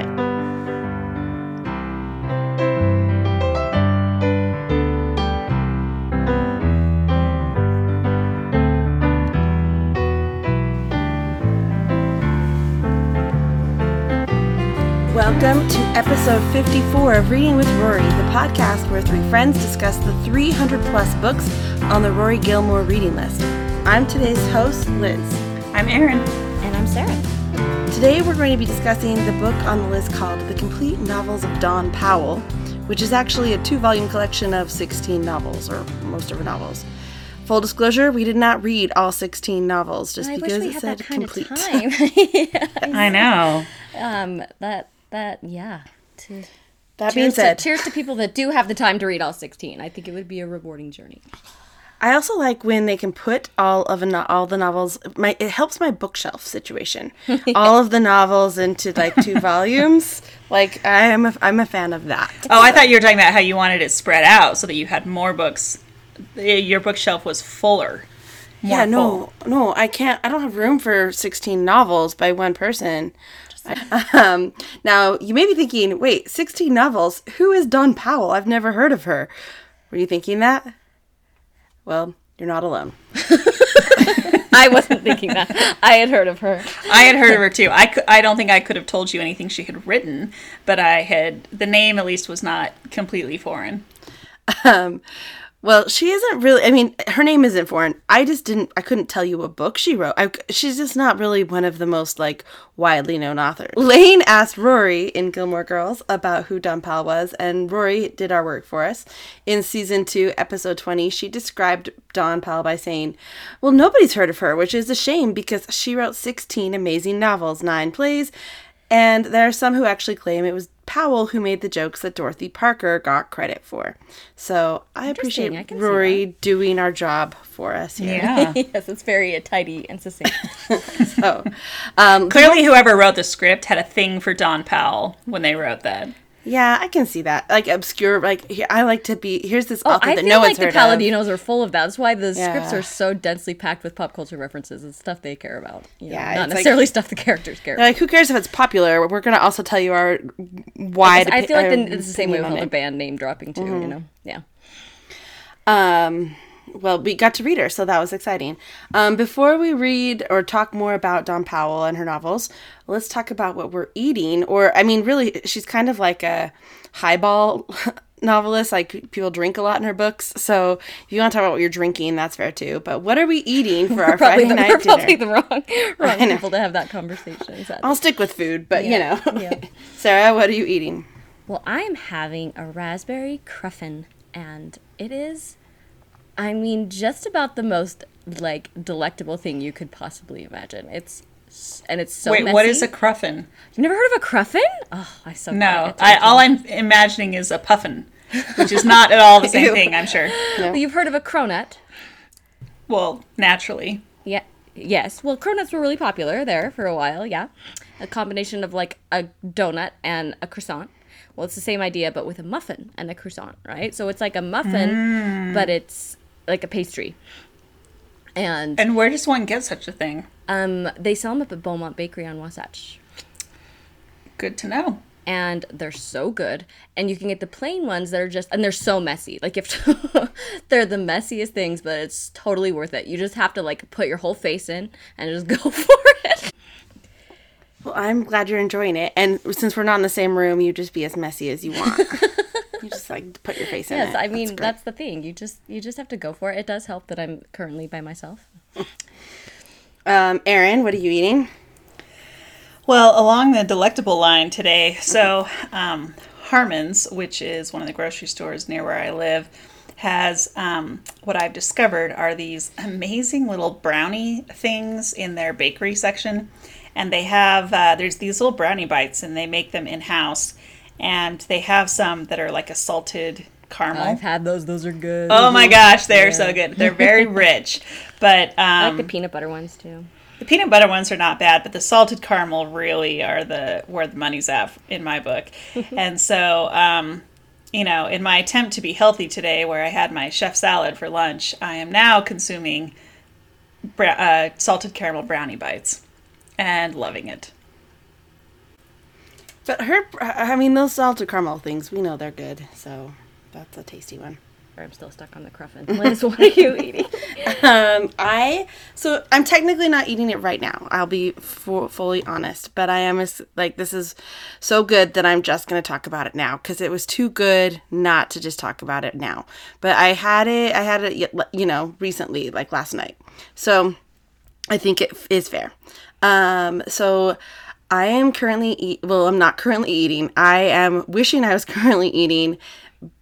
it. Welcome to episode 54 of Reading with Rory, the podcast where three friends discuss the 300 plus books on the Rory Gilmore reading list. I'm today's host, Liz. I'm Erin. And I'm Sarah. Today we're going to be discussing the book on the list called The Complete Novels of Dawn Powell, which is actually a two volume collection of 16 novels, or most of her novels. Full disclosure, we did not read all 16 novels just I because wish we it had said that kind complete. of time. I know. um, that that yeah. To, That being cheers, to, said, cheers to people that do have the time to read all 16. I think it would be a rewarding journey. I also like when they can put all of a no- all the novels. My it helps my bookshelf situation. all of the novels into like two volumes. Like I am a, I'm a fan of that. Oh, I thought you were talking about how you wanted it spread out so that you had more books. Your bookshelf was fuller. Yeah, no, full. no, I can't. I don't have room for 16 novels by one person. um, now you may be thinking, wait, 16 novels? Who is Dawn Powell? I've never heard of her. Were you thinking that? Well, you're not alone. I wasn't thinking that. I had heard of her. I had heard of her too. I, cou- I don't think I could have told you anything she had written, but I had the name at least was not completely foreign. Um, well, she isn't really. I mean, her name isn't foreign. I just didn't. I couldn't tell you what book she wrote. I, she's just not really one of the most like widely known authors. Lane asked Rory in Gilmore Girls about who Dawn Powell was, and Rory did our work for us. In season two, episode twenty, she described Dawn Powell by saying, "Well, nobody's heard of her, which is a shame because she wrote sixteen amazing novels, nine plays." And there are some who actually claim it was Powell who made the jokes that Dorothy Parker got credit for. So I appreciate I Rory doing our job for us here. Yeah. yes, it's very uh, tidy and succinct. So, um, Clearly, whoever wrote the script had a thing for Dawn Powell when they wrote that. Yeah, I can see that. Like obscure, like I like to be. Here's this author Oh, I that feel no like one's the heard of. Palladinos are full of that. That's why the scripts are so densely packed with pop culture references and stuff they care about. You know, Yeah, not it's like- necessarily stuff the characters care They're about. Like, who cares if it's popular? We're gonna also tell you our why. I feel like the, it's the same way with all the band name dropping too. You know, yeah. Um, well, we got to read her, so that was exciting. Um, before we read or talk more about Dawn Powell and her novels, let's talk about what we're eating. Or, I mean, really, she's kind of like a highball novelist. Like people drink a lot in her books. So if you want to talk about what you're drinking, that's fair too. But what are we eating for our Friday the, night we're dinner? probably the wrong, wrong people to have that conversation. sadly. I'll stick with food, but Yeah, you know, yeah. Sarah, what are you eating? Well, I am having a raspberry cruffin, and it is, I mean, just about the most like delectable thing you could possibly imagine. It's and it's so Wait, messy. what is a cruffin? You've never heard of a cruffin? Oh, I so No, I, all I'm imagining is a puffin, which is not at all the same thing, I'm sure. Well, you've heard of a cronut. Well, naturally. Yeah. Yes. Well, cronuts were really popular there for a while. Yeah, a combination of like a donut and a croissant. Well, it's the same idea, but with a muffin and a croissant, right? So it's like a muffin, mm. but it's like a pastry. And And where does one get such a thing? um, they sell them up at Beaumont Bakery on Wasatch. Good to know. and they're so good. And you can get the plain ones that are just and they're so messy. Like if they're the messiest things, but it's totally worth it. You just have to like put your whole face in and just go for it. Well, I'm glad you're enjoying it. And since we're not in the same room, you just be as messy as you want. you just like put your face in Yes, it. I mean great. that's the thing. You just you just have to go for it. It does help that I'm currently by myself. Um, Erin, what are you eating? Well, along the delectable line today, so um, Harmon's, which is one of the grocery stores near where I live, has um, what I've discovered are these amazing little brownie things in their bakery section. And they have, uh, there's these little brownie bites, and they make them in house. And they have some that are like a salted caramel. I've had those. Those are good. Oh my gosh, they're so good. They're very rich. But I um, like the peanut butter ones too. the peanut butter ones are not bad, but the salted caramel really are the where the money's at in my book. and so, um, you know, in my attempt to be healthy today, where I had my chef salad for lunch, I am now consuming bra- uh, salted caramel brownie bites and loving it. But her, I mean, those salted caramel things, we know they're good. So that's a tasty one. I'm still stuck on the cruffin. Liz, what are you eating? Um, I so I'm technically not eating it right now. I'll be fu- fully honest, but I am like this is so good that I'm just gonna talk about it now because it was too good not to just talk about it now. But I had it, I had it, you know, recently, like last night. So I think it f- is fair. Um, so I am currently eat. Well, I'm not currently eating. I am wishing I was currently eating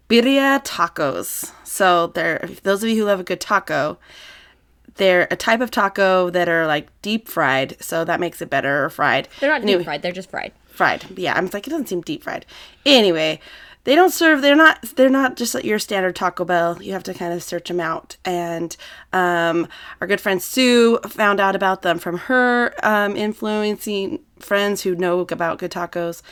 birria tacos. So they're those of you who love a good taco. They're a type of taco that are like deep fried, so that makes it better or fried. They're not Anyway, deep fried. They're just fried. fried. Yeah, I'm like it doesn't seem deep fried. Anyway, they don't serve. They're not. They're not just like your standard Taco Bell. You have to kind of search them out. And um, our good friend Sue found out about them from her um, influencing friends who know about good tacos.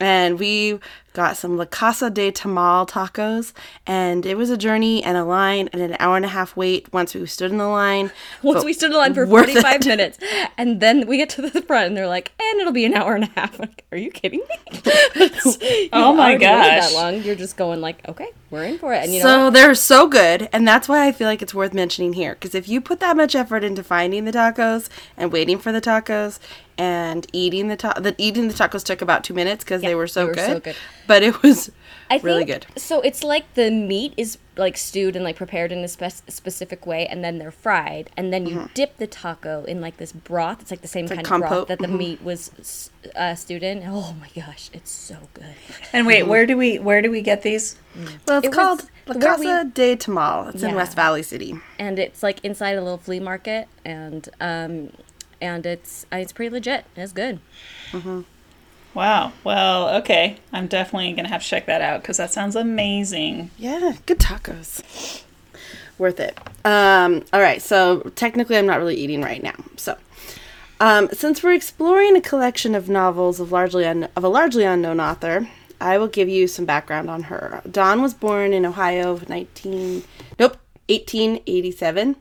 And we got some La Casa de Tamal tacos, and it was a journey and a line and an hour and a half wait once we stood in the line. Once But we stood in line for 45 it. minutes, and then we get to the front, and they're like, and it'll be an hour and a half. Like, are you kidding me? You've Oh my already gosh. That long? You're just going like, okay, we're in for it. And you so what? they're so good, and that's why I feel like it's worth mentioning here. Because if you put that much effort into finding the tacos and waiting for the tacos and eating the ta- the eating the tacos took about two minutes because they were so they were good. so good. But it was I really think- good. So it's like the meat is like stewed and like prepared in a spec- specific way, and then they're fried, and then you dip the taco in like this broth. It's like the same Mm-hmm. like kind of broth compote. Mm-hmm. that the meat was s- uh, stewed in. Oh my gosh, it's so good. And wait, where do we where do we get these? Well, it's It was called La where we- Casa de Tamal. It's in West Valley City. and it's like inside a little flea market, and um, and it's it's pretty legit. It's good. Wow. Well, okay. I'm definitely gonna have to check that out because that sounds amazing. Yeah, good tacos. Worth it. Um, all right, so technically, I'm not really eating right now. So, um, since we're exploring a collection of novels of largely un- of a largely unknown author, I will give you some background on her. Dawn was born in Ohio, of 19 nope, 1887.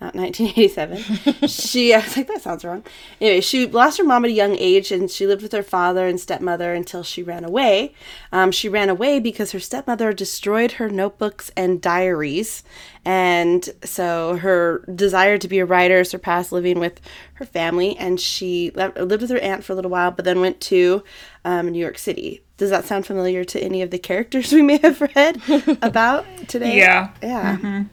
Not 1987. she, I was like, that sounds wrong. Anyway, she lost her mom at a young age and she lived with her father and stepmother until she ran away. Um, she ran away because her stepmother destroyed her notebooks and diaries. And so her desire to be a writer surpassed living with her family. And she lived with her aunt for a little while, but then went to um, New York City. Does that sound familiar to any of the characters we may have read about today? Yeah. Yeah.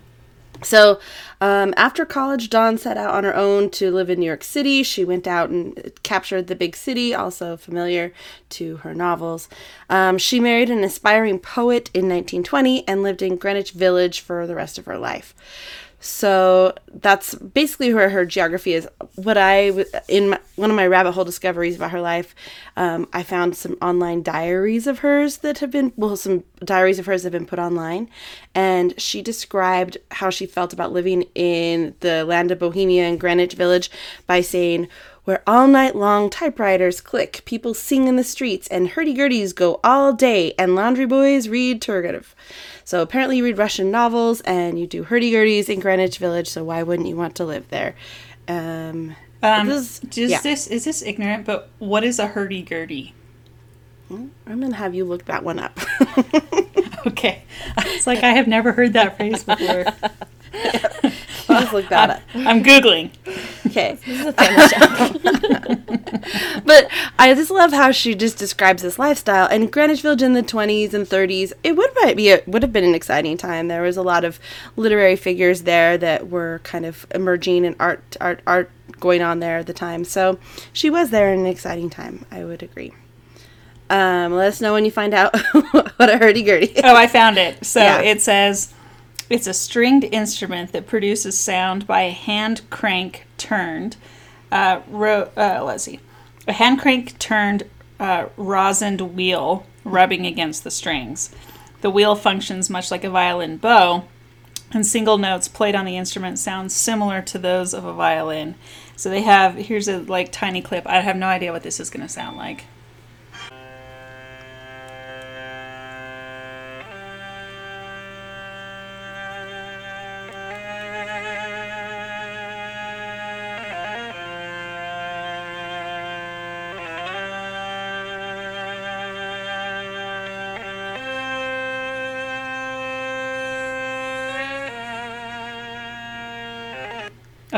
So, um, after college, Dawn set out on her own to live in New York City. She went out and captured the big city, also familiar to her novels. Um, she married an aspiring poet in 1920 and lived in Greenwich Village for the rest of her life. So that's basically where her geography is. What I in my, one of my rabbit hole discoveries about her life, um, I found some online diaries of hers that have been well, some diaries of hers have been put online, and she described how she felt about living in the land of Bohemia and Greenwich Village by saying. Where all night long typewriters click, people sing in the streets, and hurdy-gurdies go all day, and laundry boys read Turgenev. So apparently you read Russian novels and you do hurdy-gurdies in Greenwich Village, so why wouldn't you want to live there? Um, Um, this- is yeah. this is this ignorant? But what is a hurdy gurdy? I'm gonna have you look that one up. Okay, it's like I have never heard that phrase before. Look that up. I'm googling. Okay. This is a family show. But I just love how she just describes this lifestyle. And Greenwich Village in the 20s and 30s, it would might be a, would have been an exciting time. There was a lot of literary figures there that were kind of emerging and art art art going on there at the time. So she was there in an exciting time. I would agree. Um, let us know when you find out what a hurdy gurdy. Oh, I found it. So Yeah. it says it's a stringed instrument that produces sound by a hand crank turned. Uh, ro- uh, let's see, a hand crank turned uh, rosined wheel rubbing against the strings. The wheel functions much like a violin bow, and single notes played on the instrument sound similar to those of a violin. So they have here's a like tiny clip. I have no idea what this is going to sound like.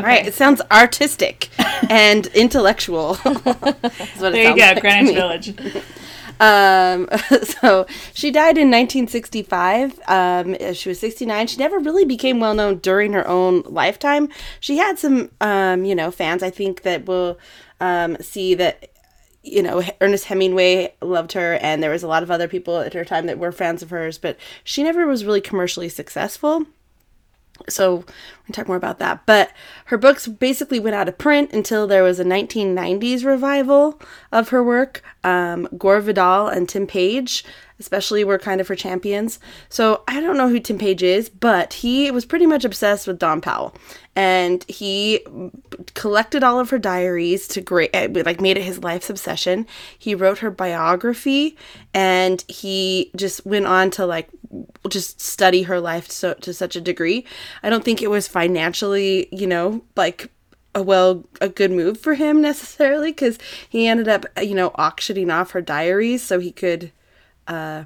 Right, it sounds artistic and intellectual. There it you go, like Greenwich. Village. Um, so she died in 1965. Um, she was 69. She never really became well known during her own lifetime. She had some, um, you know, fans. I think that will um, see that. You know, Ernest Hemingway loved her, and there was a lot of other people at her time that were fans of hers, but she never was really commercially successful so we can talk more about that. But her books basically went out of print until there was a 1990s revival of her work. Um, Gore Vidal and Tim Page, especially, were kind of her champions. So I don't know who Tim Page is, but he was pretty much obsessed with Dawn Powell, and he collected all of her diaries to great, eh, like made it his life's obsession. He wrote her biography, and he just went on to like just study her life so to such a degree. I don't think it was financially, you know, like a well a good move for him necessarily because he ended up you know auctioning off her diaries so he could uh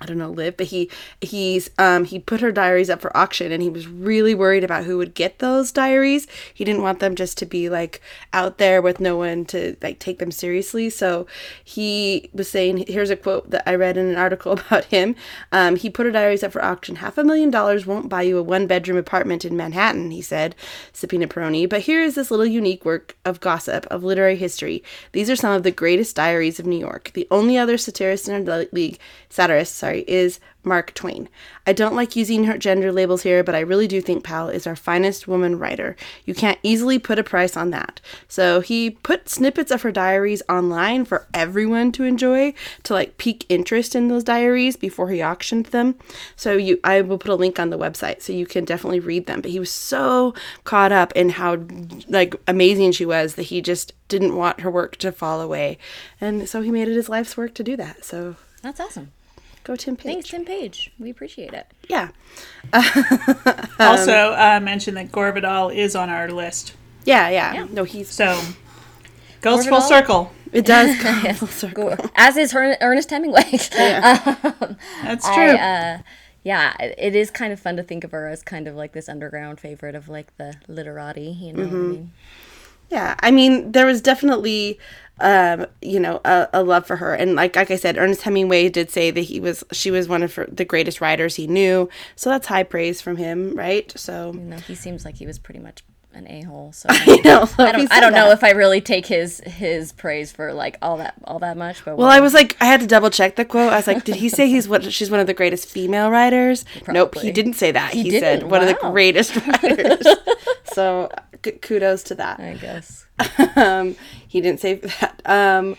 I don't know live but he he's um he put her diaries up for auction and he was really worried about who would get those diaries. He didn't want them just to be like out there with no one to like take them seriously. So he was saying here's a quote that I read in an article about him. Um he put her diaries up for auction. Half a million dollars won't buy you a one bedroom apartment in Manhattan he said sipping a Peroni. But here is this little unique work of gossip of literary history. These are some of the greatest diaries of New York. The only other satirist in our league satirist sorry is Mark Twain. I don't like using her gender labels here, but I really do think Powell is our finest woman writer. You can't easily put a price on that. So he put snippets of her diaries online for everyone to enjoy to like pique interest in those diaries before he auctioned them. So you I will put a link on the website so you can definitely read them. But he was so caught up in how like amazing she was that he just didn't want her work to fall away. And so he made it his life's work to do that. So That's awesome. Go Tim Page. Thanks, Tim Page. We appreciate it. Yeah. also, uh, mention that Gore Vidal is on our list. Yeah, yeah. No, he's So, goes Gore full Vidal? circle. it does come full circle. Go- As is her, Ernest Hemingway. That's true. I, uh, yeah, it is kind of fun to think of her as kind of like this underground favorite of like the literati, you know what I mean? Yeah, I mean, there was definitely, um, you know, a, a love for her, and like like I said, Ernest Hemingway did say that he was she was one of her, the greatest writers he knew, so that's high praise from him, right? So You know, he seems like he was pretty much an a-hole, so you know, I he don't, I don't know that- if I really take his his praise for like all that all that much, but Well, I was like, I had to double check the quote. I was like, did he say he's what? She's one of the greatest female writers. Nope, he didn't say that. He, said didn't? one of the greatest writers. So k- kudos to that. I guess. um, he didn't say that. Um,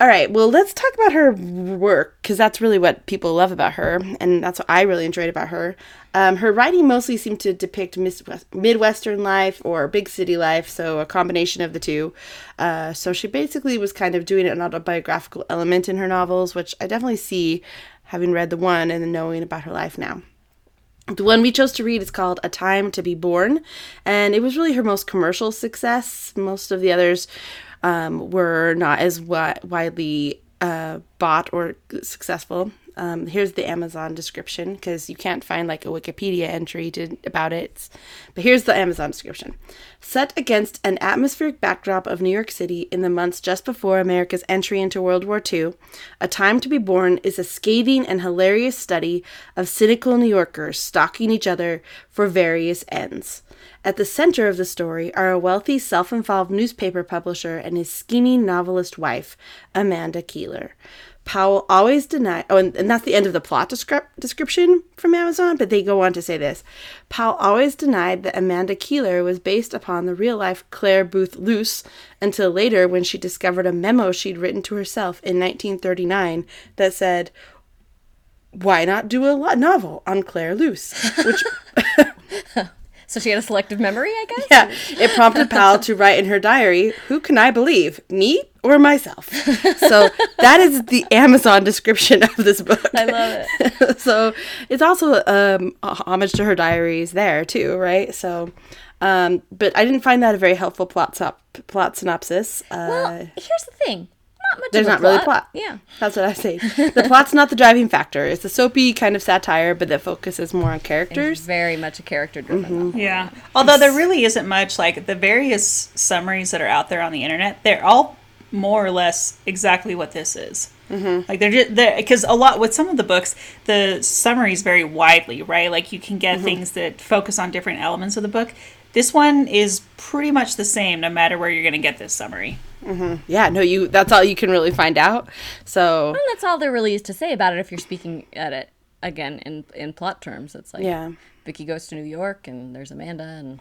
all right, well, let's talk about her work because that's really what people love about her, and that's what I really enjoyed about her. Um, her writing mostly seemed to depict Midwestern life or big city life, so a combination of the two. Uh, so she basically was kind of doing an autobiographical element in her novels, which I definitely see having read the one and then knowing about her life now. The one we chose to read is called A Time to Be Born, and it was really her most commercial success. Most of the others um, were not as wi- widely uh, bought or successful. Um, here's the Amazon description because you can't find like a Wikipedia entry to, about it. But here's the Amazon description. Set against an atmospheric backdrop of New York City in the months just before America's entry into World War II, A Time to Be Born is a scathing and hilarious study of cynical New Yorkers stalking each other for various ends. At the center of the story are a wealthy, self involved newspaper publisher and his scheming novelist wife, Amanda Keeler. Powell always denied, oh, and, and that's the end of the plot descrip- description from Amazon, but they go on to say this. Powell always denied that Amanda Keeler was based upon the real life Clare Boothe Luce until later when she discovered a memo she'd written to herself in 1939 that said, Why not do a novel on Clare Luce? Which So she had a selective memory, I guess. Yeah, it prompted Powell to write in her diary, Who can I believe, me or myself? So that is the Amazon description of this book. I love it. so it's also um, a homage to her diaries there, too, right? So, um, but I didn't find that a very helpful plot, sop- plot synopsis. Uh, Well, here's the thing. not much There's of a not really plot. plot. Yeah. That's what I say. the plot's not the driving factor. It's a soapy kind of satire, but that focuses more on characters. It's characters. very much a character driven Mm-hmm. Yeah. Although there really isn't much like the various summaries that are out there on the internet, they're all more or less exactly what this is. Mm-hmm. Like they're just because a lot with some of the books, the summaries vary widely, right? Like you can get things that focus on different elements of the book. This one is pretty much the same no matter where you're going to get this summary. Yeah, no, you. That's all you can really find out. So And that's all there really is to say about it if you're speaking at it again in in plot terms. It's like Yeah. Vicky goes to New York and there's Amanda and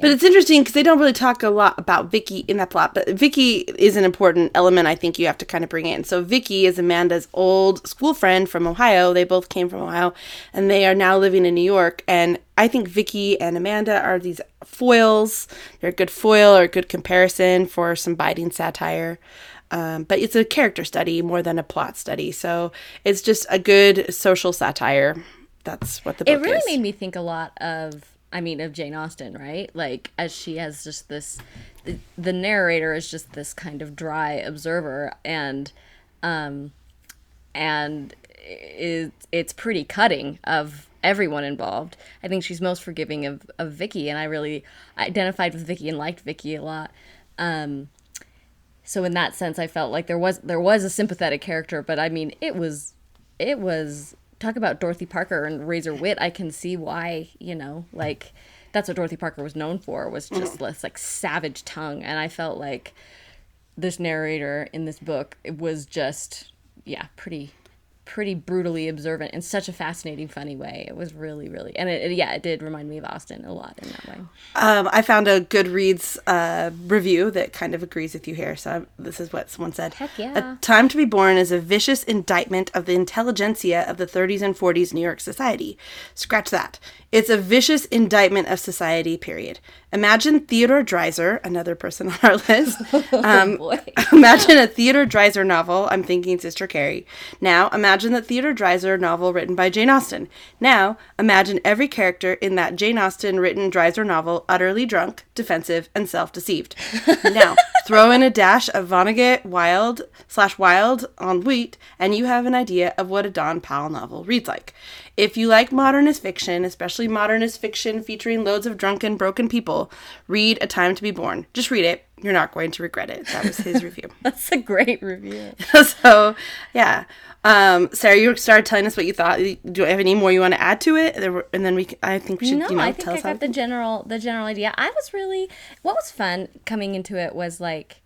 But it's interesting because they don't really talk a lot about Vicky in that plot. But Vicky is an important element I think you have to kind of bring in. So Vicky is Amanda's old school friend from Ohio. They both came from Ohio, and they are now living in New York. And I think Vicky and Amanda are these foils. They're a good foil or a good comparison for some biting satire. Um, but it's a character study more than a plot study. So it's just a good social satire. That's what the book it really is. made me think a lot of i mean of jane austen right? Like as she has just this the, narrator is just this kind of dry observer and um and it, it's pretty cutting of everyone involved. I think she's most forgiving of, of vicky and i really identified with vicky and liked vicky a lot. Um so in that sense i felt like there was there was a sympathetic character but i mean it was it was talk about dorothy parker and razor wit i can see why you know like that's what dorothy parker was known for was just mm. this like savage tongue. And i felt like this narrator in this book it was just yeah pretty pretty brutally observant in such a fascinating funny way it was really really and it, it- yeah it did remind me of austen a lot in that way Um, I found a Goodreads uh, review that kind of agrees with you here. So I'm- this is what someone said. Heck yeah. A Time to Be Born is a vicious indictment of the intelligentsia of the 30s and 40s New York society. Scratch that. It's a vicious indictment of society, period. Imagine Theodore Dreiser, another person on our list. Um, boy. imagine a Theodore Dreiser novel. I'm thinking Sister Carrie. Now, imagine the Theodore Dreiser novel written by Jane Austen. Now, imagine every character in that Jane Austen written Dreiser novel utterly drunk, defensive, and self-deceived. now, throw in a dash of Vonnegut Wild slash Wild on Wheat, and you have an idea of what a Dawn Powell novel reads like. If you like modernist fiction, especially modernist fiction featuring loads of drunken, broken people, read A Time to Be Born. Just read it. You're not going to regret it. That was his review. that's a great review so, yeah. Um, Sarah, you started telling us what you thought. Do you have any more you want to add to it? And then we, I think we should, no, you know, I think tell I us how. got the general the general idea. I was really what was fun coming into it was like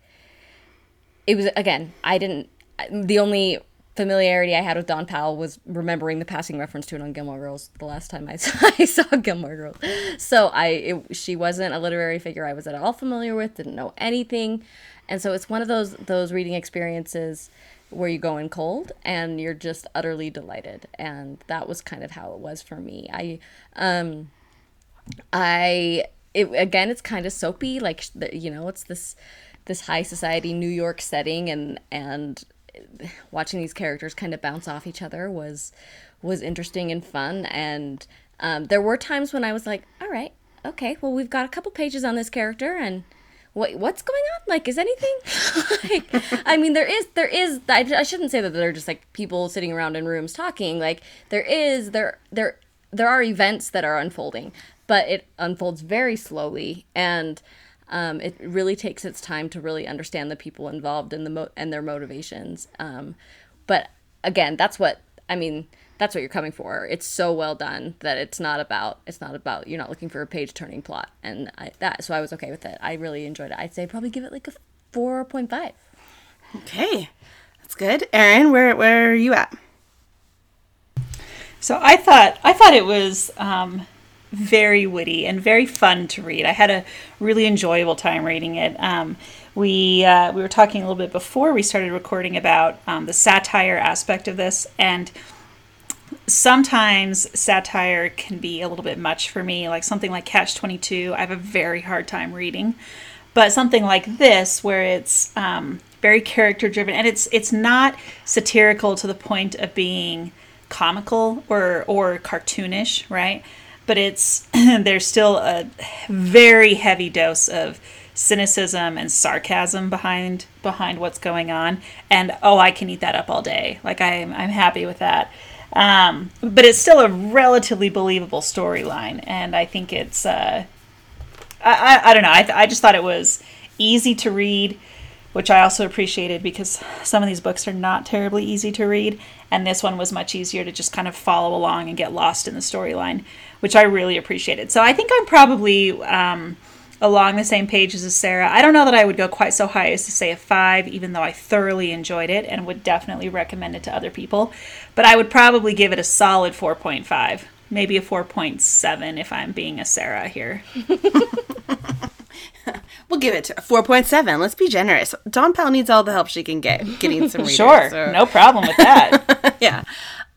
it was again. I didn't. The only familiarity I had with Dawn Powell was remembering the passing reference to it on Gilmore Girls the last time I saw, I saw Gilmore Girls. So I it, she wasn't a literary figure I was at all familiar with. Didn't know anything, and so it's one of those those reading experiences where you go in cold and you're just utterly delighted and that was kind of how it was for me i um I it again it's kind of soapy like you know it's this this high society New York setting and and watching these characters kind of bounce off each other was was interesting and fun. And um, there were times when I was like all right okay well we've got a couple pages on this character and what what's going on? Like is anything like i mean there is there is I, I shouldn't say that they're just like people sitting around in rooms talking. Like there is there there there are events that are unfolding but it unfolds very slowly. And um, it really takes its time to really understand the people involved in the mo- and their motivations. Um, but again that's what i mean that's what you're coming for. It's so well done that it's not about it's not about you're not looking for a page turning plot. And I, that so i was okay with it. I really enjoyed it. I'd say probably give it like a 4.5 Okay, that's good. Erin, where where are you at? So I thought I thought it was um, very witty and very fun to read. I had a really enjoyable time reading it. Um, we uh, we were talking a little bit before we started recording about um, the satire aspect of this, and sometimes satire can be a little bit much for me. Like something like Catch Twenty Two, I have a very hard time reading. But something like this, where it's um, very character driven and it's it's not satirical to the point of being comical or or cartoonish, right? But it's there's still a very heavy dose of cynicism and sarcasm behind behind what's going on. And oh, I can eat that up all day. Like I'm I'm happy with that. Um, but it's still a relatively believable storyline, and I think it's uh, I, I, I don't know. I, th- I just thought it was easy to read, which I also appreciated because some of these books are not terribly easy to read, and this one was much easier to just kind of follow along and get lost in the storyline, which I really appreciated. So I think I'm probably um, along the same page as Sarah. I don't know that I would go quite so high as to say a five, even though I thoroughly enjoyed it and would definitely recommend it to other people. But I would probably give it a solid 4.5, maybe a 4.7 if I'm being a Sarah here. We'll give it to 4.7. Let's be generous. Dawn Powell needs all the help she can get getting some readers. Sure, so- no problem with that. yeah.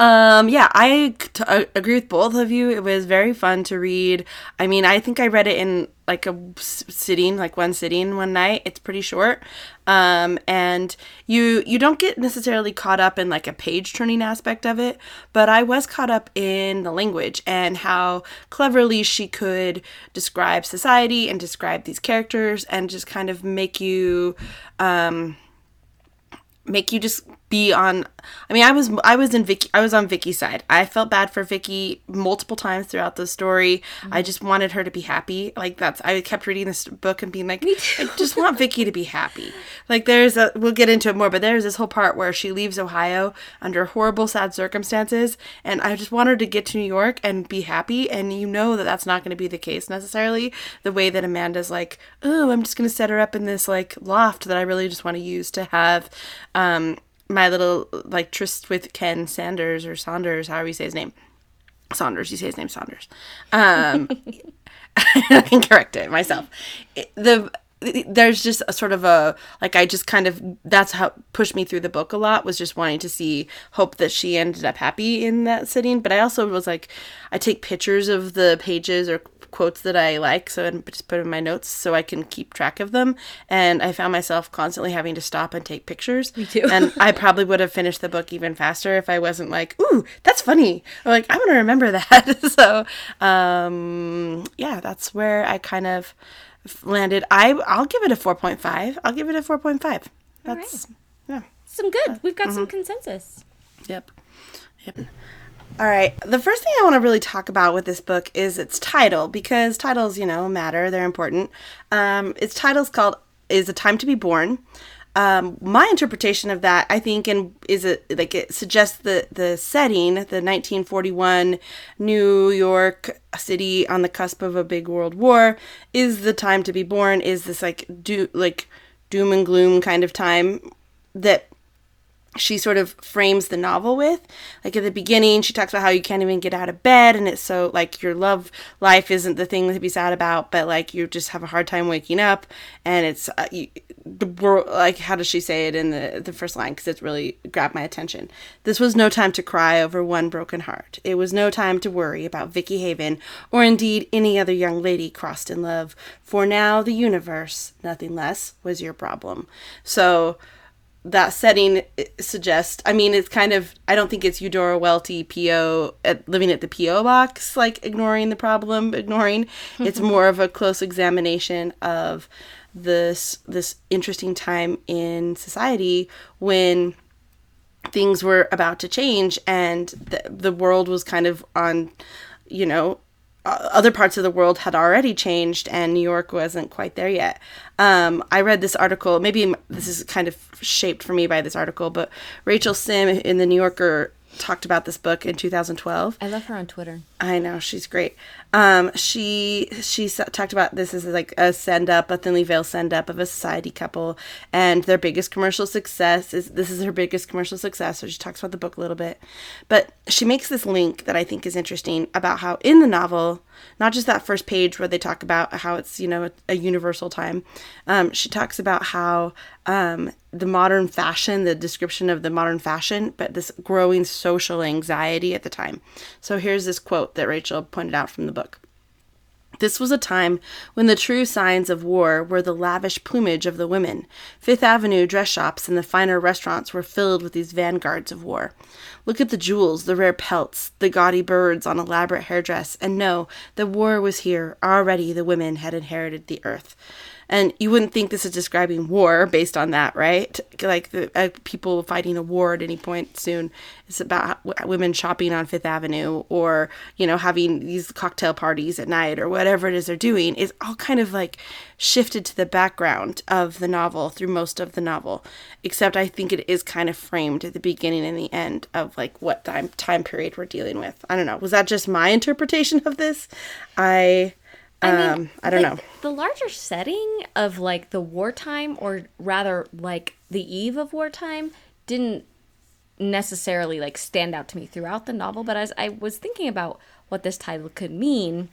Um, yeah, I t- uh, agree with both of you. It was very fun to read. I mean, I think I read it in like a sitting, like one sitting one night. It's pretty short. Um, and you you don't get necessarily caught up in like a page turning aspect of it, but I was caught up in the language and how cleverly she could describe society and describe these characters and just kind of make you um make you just be on I mean I was I was in Vicky I was on Vicky's side. I felt bad for Vicky multiple times throughout the story. I just wanted her to be happy. Like that's I kept reading this book and being like I just want Vicky to be happy. Like there's a we'll get into it more, but there's this whole part where she leaves Ohio under horrible sad circumstances and I just want her to get to New York and be happy and you know that that's not going to be the case necessarily. The way that Amanda's like, "Oh, I'm just going to set her up in this like loft that I really just want to use to have um my little like tryst with Ken Sanders or Saunders, however you say his name. Saunders, you say his name Saunders. Um, I can correct it myself. The there's just a sort of a like I just kind of that's how pushed me through the book a lot was just wanting to see hope that she ended up happy in that sitting. But I also was like I take pictures of the pages or quotes that I like, so I just put in my notes so I can keep track of them. And I found myself constantly having to stop and take pictures. Me too. and I probably would have finished the book even faster if I wasn't like, "Ooh, that's funny," like, "I'm gonna remember that." so, um, yeah, that's where I kind of landed. I I'll give it a four point five. I'll give it a four point five. That's yeah. Some good. We've got some consensus. Yep. Yep. All right. The first thing I want to really talk about with this book is its title because titles, you know, matter. They're important. Um, its title's called "Is a Time to Be Born." Um, my interpretation of that, I think, and is it like it suggests the the setting, the 1941 New York City on the cusp of a big world war, is the time to be born. Is this like do like doom and gloom kind of time that she sort of frames the novel with. Like at the beginning, she talks about how you can't even get out of bed, and it's so like your love life isn't the thing to be sad about, but like you just have a hard time waking up, and it's uh, you, the world. Like how does she say it in the the first line? Because it's really grabbed my attention. This was no time to cry over one broken heart. It was no time to worry about Vicky Haven or indeed any other young lady crossed in love. For now, the universe, nothing less, was your problem. So that setting suggests i mean it's kind of i don't think it's eudora welty po at, living at the po box like ignoring the problem ignoring. It's more of a close examination of this this interesting time in society when things were about to change and the, the world was kind of on you know uh, other parts of the world had already changed and New York wasn't quite there yet. Um, I read this article, maybe this is kind of shaped for me by this article, but Rachel Syme in the New Yorker talked about this book in 2012. I love her on Twitter. I know she's great. Um, she she talked about this as like a send up, a thinly veiled send up of a society couple, and their biggest commercial success is this is her biggest commercial success. So she talks about the book a little bit, but she makes this link that I think is interesting about how in the novel, not just that first page where they talk about how it's you know a, a universal time, um, she talks about how um, the modern fashion, the description of the modern fashion, but this growing social anxiety at the time. So here's this quote that Rachel pointed out from the book. This was a time when the true signs of war were the lavish plumage of the women. Fifth Avenue dress shops and the finer restaurants were filled with these vanguards of war. Look at the jewels, the rare pelts, the gaudy birds on elaborate hairdress, and know the war was here. Already the women had inherited the earth. And you wouldn't think this is describing war based on that, right? Like the, uh, people fighting a war at any point soon. It's about women shopping on Fifth Avenue or, you know, having these cocktail parties at night or whatever it is they're doing is all kind of like shifted to the background of the novel through most of the novel. Except I think it is kind of framed at the beginning and the end of like what time time period we're dealing with. I don't know. Was that just my interpretation of this? I I, mean, I don't like, know. The larger setting of like the wartime, or rather like the eve of wartime, didn't necessarily like stand out to me throughout the novel. But as I was thinking about what this title could mean,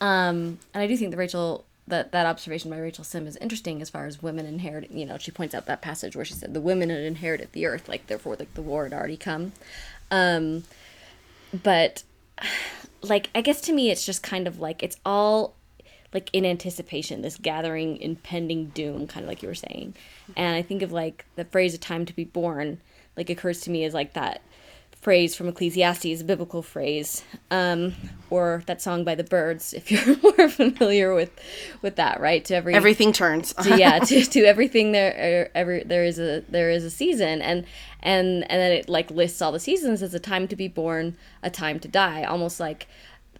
um, and I do think that Rachel that that observation by Rachel Syme is interesting as far as women inheriting. You know, she points out that passage where she said the women had inherited the earth, like therefore like the war had already come. Um, but like I guess to me it's just kind of like it's all like in anticipation, this gathering impending doom, kind of like you were saying. And I think of like the phrase "a time to be born," like occurs to me as like that phrase from Ecclesiastes, a biblical phrase, um, or that song by the Byrds, if you're more familiar with with that, right? To every everything turns. to, yeah, to, to everything there, er, every there is a there is a season, and and and then it like lists all the seasons as a time to be born, a time to die, almost like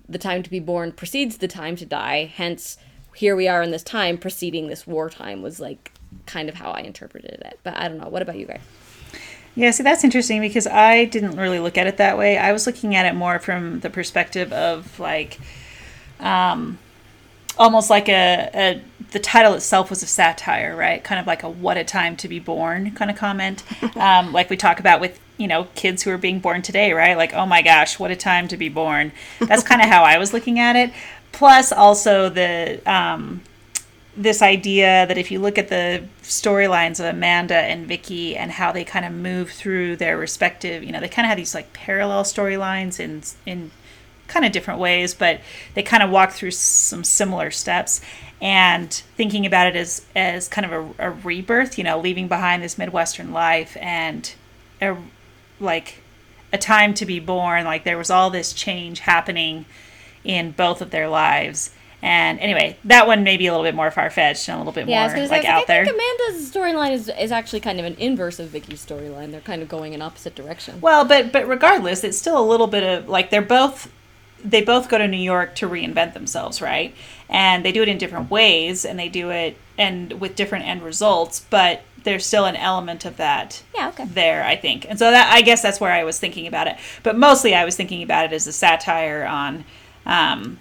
the time to be born precedes the time to die. Hence, here we are in this time preceding this wartime was like kind of how I interpreted it. But I don't know. What about you guys? Yeah, see, that's interesting because I didn't really look at it that way. I was looking at it more from the perspective of like, um, almost like a, a the title itself was a satire, right? Kind of like a "what a time to be born" kind of comment, um, like we talk about with you know kids who are being born today, right? Like, oh my gosh, what a time to be born. That's kind of how I was looking at it. Plus, also the um, this idea that if you look at the storylines of Amanda and Vicky and how they kind of move through their respective, you know, they kind of have these like parallel storylines in in kind of different ways, but they kind of walk through some similar steps. And thinking about it as as kind of a, a rebirth, you know, leaving behind this midwestern life and a, like a time to be born. Like there was all this change happening in both of their lives and anyway, that one may be a little bit more far fetched and a little bit yeah, more like, out I there. think Amanda's storyline is, is actually kind of an inverse of Vicky's storyline. They're kind of going in opposite direction. Well, but but regardless, it's still a little bit of like they're both they both go to New York to reinvent themselves, right? And they do it in different ways, and they do it and with different end results, but there's still an element of that yeah, okay. there, I think. And so that I guess that's where I was thinking about it. But mostly I was thinking about it as a satire on um,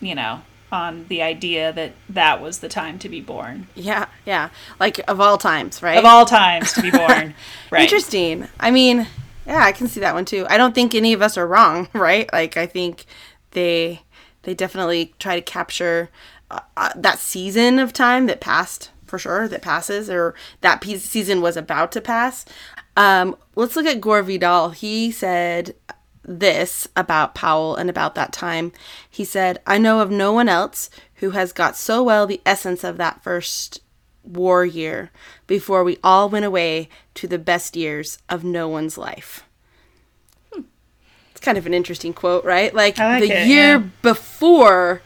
you know, on the idea that that was the time to be born. Yeah, yeah. Like of all times, right? Of all times to be born. right. Interesting. I mean, yeah, I can see that one too. I don't think any of us are wrong, right? Like I think they they definitely try to capture uh, uh, that season of time that passed for sure that passes or that piece season was about to pass. Um, let's look at Gore Vidal. He said this about Powell and about that time. He said, I know of no one else who has got so well the essence of that first war year before we all went away to the best years of no one's life. Hmm. It's kind of an interesting quote, right? Like, like the it, year yeah. before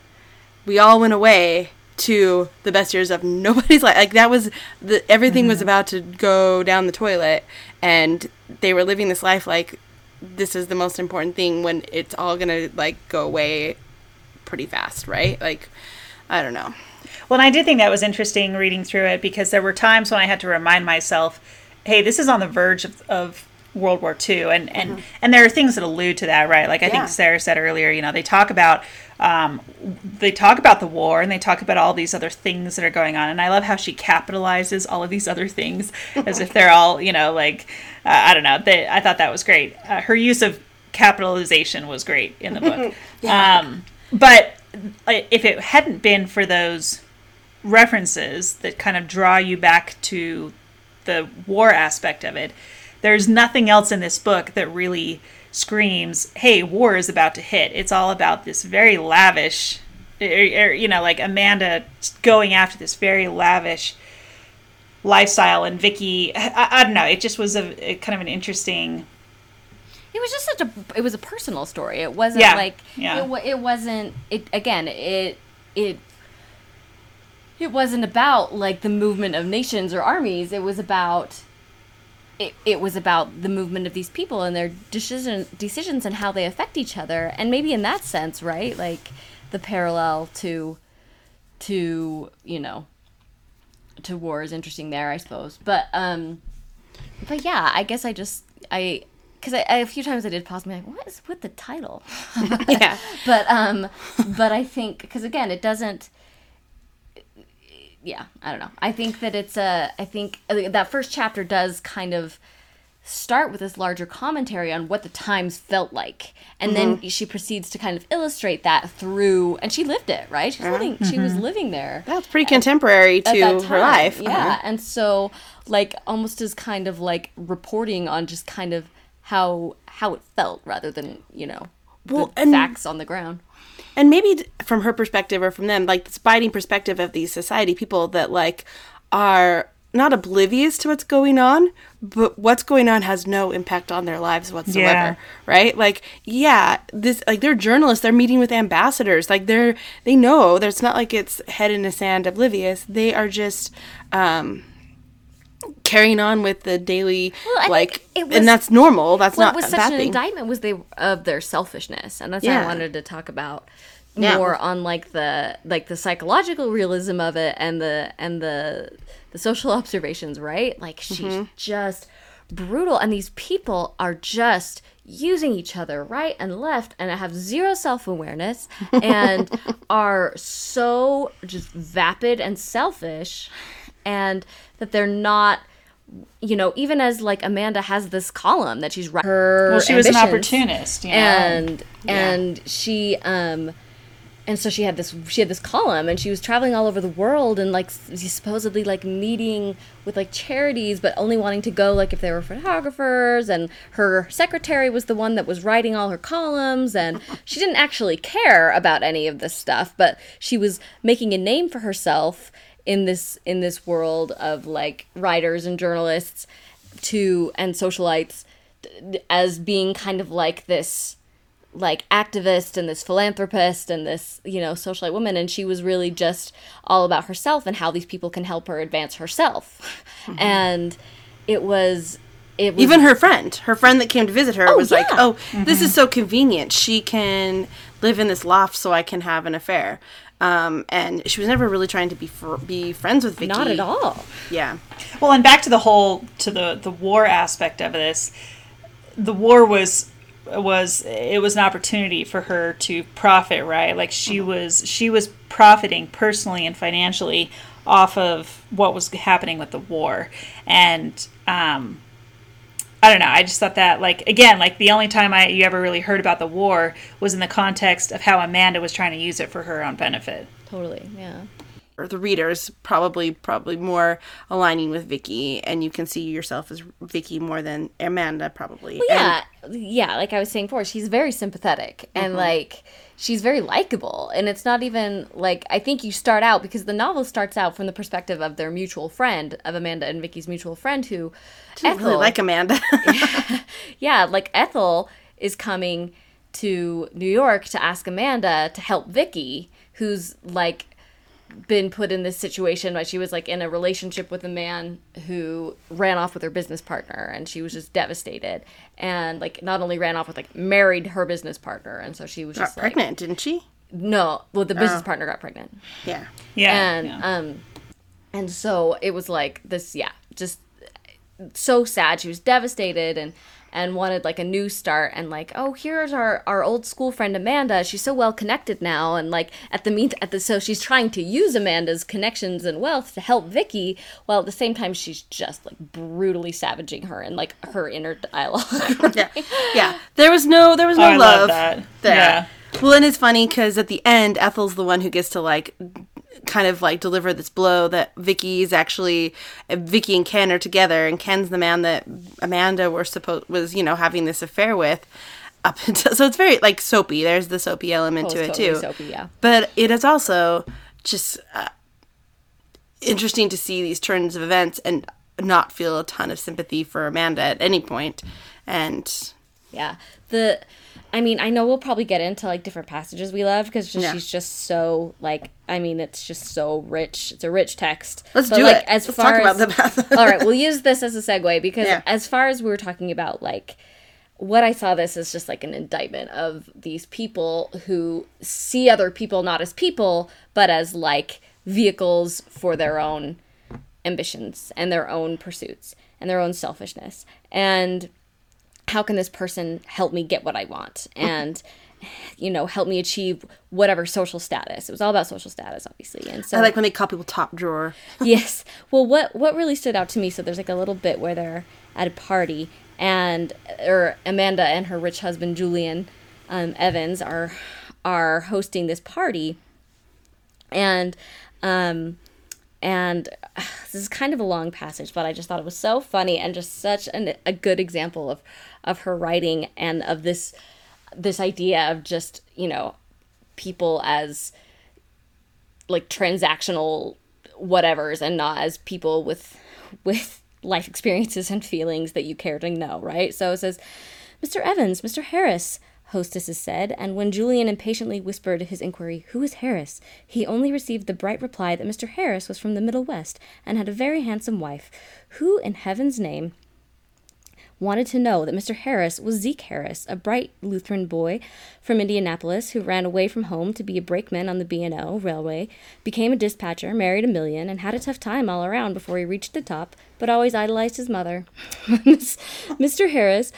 we all went away to the best years of nobody's life. Like that was the everything mm-hmm. was about to go down the toilet and they were living this life like this is the most important thing when it's all gonna like go away pretty fast, right? Like, I don't know. Well, and I did think that was interesting reading through it because there were times when I had to remind myself, hey, this is on the verge of, of World War II, and and mm-hmm. and there are things that allude to that, right? Like I yeah. think Sarah said earlier, you know, they talk about um, they talk about the war and they talk about all these other things that are going on, and I love how she capitalizes all of these other things as if they're all, you know, like uh, I don't know. They, I thought that was great. Uh, her use of capitalization was great in the book. yeah. um, but uh, if it hadn't been for those references that kind of draw you back to the war aspect of it there's nothing else in this book that really screams, "Hey, war is about to hit." It's all about this very lavish, er, er, you know, like Amanda going after this very lavish lifestyle, and Vicky. I, I don't know. It just was a, a, kind of an interesting. It was just such a. It was a personal story. It wasn't yeah, like. Yeah. It, it wasn't. It again. It it it wasn't about like the movement of nations or armies. It was about it, it was about the movement of these people and their decision decisions and how they affect each other. And maybe in that sense, right? Like the parallel to to, you know, to war is interesting there, I suppose. But um but yeah, I guess I just I because I, I, a few times I did pause and be like, "What is with the title?" Yeah. but um, but I think because again, it doesn't. Yeah, I don't know. I think that it's a. I think uh, that first chapter does kind of start with this larger commentary on what the times felt like, and then she proceeds to kind of illustrate that through, and she lived it, right? She's living. She was living there That's pretty contemporary to at that her life. Yeah, Uh-huh. and so like almost as kind of like reporting on just kind of how how it felt rather than you know Well, the and- facts on the ground. And maybe from her perspective or from them like this biting perspective of these society people that like are not oblivious to what's going on but what's going on has no impact on their lives whatsoever Yeah. right? Like yeah this like they're journalists. They're meeting with ambassadors. Like they're they know that it's not like it's head in the sand oblivious. They are just um carrying on with the daily Well, like it was- and that's normal that's not What was such bad an thing indictment was they of their selfishness, and that's what I wanted to talk about Yeah. more on like the like the psychological realism of it and the and the the social observations, right? Like she's Mm-hmm. just brutal, and these people are just using each other right and left and have zero self-awareness and are so just vapid and selfish and that they're not you know even as like amanda has this column that she's writing her Well, she was an opportunist, you know. and and she um and so she had this she had this column and she was traveling all over the world and like supposedly like meeting with like charities but only wanting to go like if they were photographers. And her secretary was the one that was writing all her columns and she didn't actually care about any of this stuff but she was making a name for herself in this in this world of like writers and journalists to and socialites as being kind of like this like activist and this philanthropist and this you know socialite woman. And she was really just all about herself and how these people can help her advance herself. Mm-hmm. And it was it was even her friend her friend that came to visit her oh, was like yeah. oh this is mm-hmm. so convenient. She can live in this loft so i can have an affair um, and she was never really trying to be fr- be friends with Vicky. not at all Yeah, Well, and back to the whole to the the war aspect of this, the war was was it was an opportunity for her to profit, right? Like she was she was profiting personally and financially off of what was happening with the war, and um, I don't know. I just thought that, like, again, like the only time I you ever really heard about the war was in the context of how Amanda was trying to use it for her own benefit. totally yeah or the readers probably probably more aligning with Vicky, and you can see yourself as Vicky more than Amanda probably. Well, yeah, yeah. Like I was saying before, she's very sympathetic and mm-hmm. like she's very likable. And it's not even like I think you start out because the novel starts out from the perspective of their mutual friend, of Amanda and Vicky's mutual friend, who And I really like Amanda. yeah, like Ethel is coming to New York to ask Amanda to help Vicky, who's like been put in this situation where she was like in a relationship with a man who ran off with her business partner and she was just devastated and like not only ran off with like married her business partner and so she was Got just like pregnant, didn't she? no well the business partner got pregnant Yeah. Yeah, and yeah. um and so it was like this yeah just so sad she was devastated and and wanted like a new start and like oh here's our our old school friend amanda she's so well connected now and like at the mean at the so she's trying to use amanda's connections and wealth to help vicky while at the same time she's just like brutally savaging her and like her inner dialogue Yeah. Yeah. There was no there was no Oh, I love love that. there. Yeah. Well, and it's funny because at the end, Ethel's the one who gets to like kind of like deliver this blow that Vicky is actually uh, Vicky and Ken are together, and Ken's the man that Amanda were supposed was you know having this affair with. Up until, so it's very like soapy. There's the soapy element Oh, to it totally too. soapy, yeah. But it is also just uh, interesting to see these turns of events and not feel a ton of sympathy for Amanda at any point. And Yeah. The I mean, I know we'll probably get into like different passages we love because Yeah. she's just so like I mean, it's just so rich. It's a rich text. Let's But, do like, it. As Let's far talk about as. All right, we'll use this as a segue because Yeah. as far as we were talking about like what I saw this as just like an indictment of these people who see other people not as people, but as like vehicles for their own ambitions and their own pursuits and their own selfishness. And how can this person help me get what I want? And you know, help me achieve whatever social status. It was all about social status, obviously. And so I like when they call people top drawer. yes. Well, what what really stood out to me? So there's like a little bit where they're at a party, and or Amanda and her rich husband Julian um, Evans are are hosting this party, and um, and uh, this is kind of a long passage, but I just thought it was so funny and just such an, a good example of of her writing and of this this idea of just you know people as like transactional whatevers and not as people with with life experiences and feelings that you care to know, right? So it says, Mr. Evans, Mr. Harris, hostesses said, and when Julian impatiently whispered his inquiry, Who is Harris? he only received the bright reply that Mr. Harris was from the Middle West and had a very handsome wife. Who in heaven's name wanted to know that Mr. Harris was Zeke Harris, a bright Lutheran boy from Indianapolis who ran away from home to be a brakeman on the B&O Railway, became a dispatcher, married a million, and had a tough time all around before he reached the top, but always idolized his mother. Mr. Harris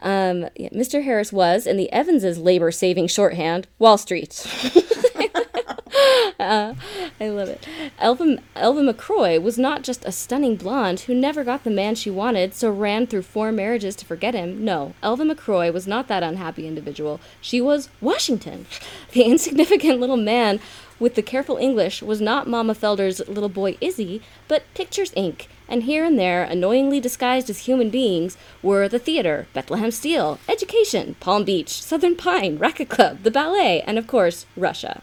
um, yeah, Mr. Harris was, in the Evanses' labor saving shorthand, Wall Street. Uh, I love it. Elva, Elva McCroy was not just a stunning blonde who never got the man she wanted, so ran through four marriages to forget him. No, Elva McCroy was not that unhappy individual. She was Washington. The insignificant little man with the careful English was not Mama Felder's little boy Izzy, but Pictures Inc. And here and there, annoyingly disguised as human beings, were the theater, Bethlehem Steel, education, Palm Beach, Southern Pine, Racket Club, the ballet, and of course, Russia.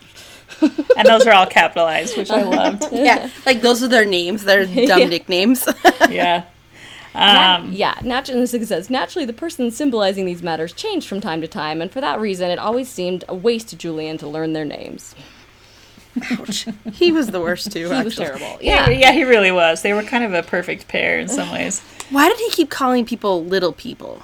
And those are all capitalized, which I loved. Yeah, like those are their names. They're dumb nicknames. Yeah. Nat- Um, yeah, naturally, this says, naturally, the person symbolizing these matters changed from time to time, and for that reason, it always seemed a waste to Julian to learn their names. Ouch. He was the worst too. He was terrible. yeah. Yeah. Yeah, he really was. They were kind of a perfect pair in some ways. Why did he keep calling people little people?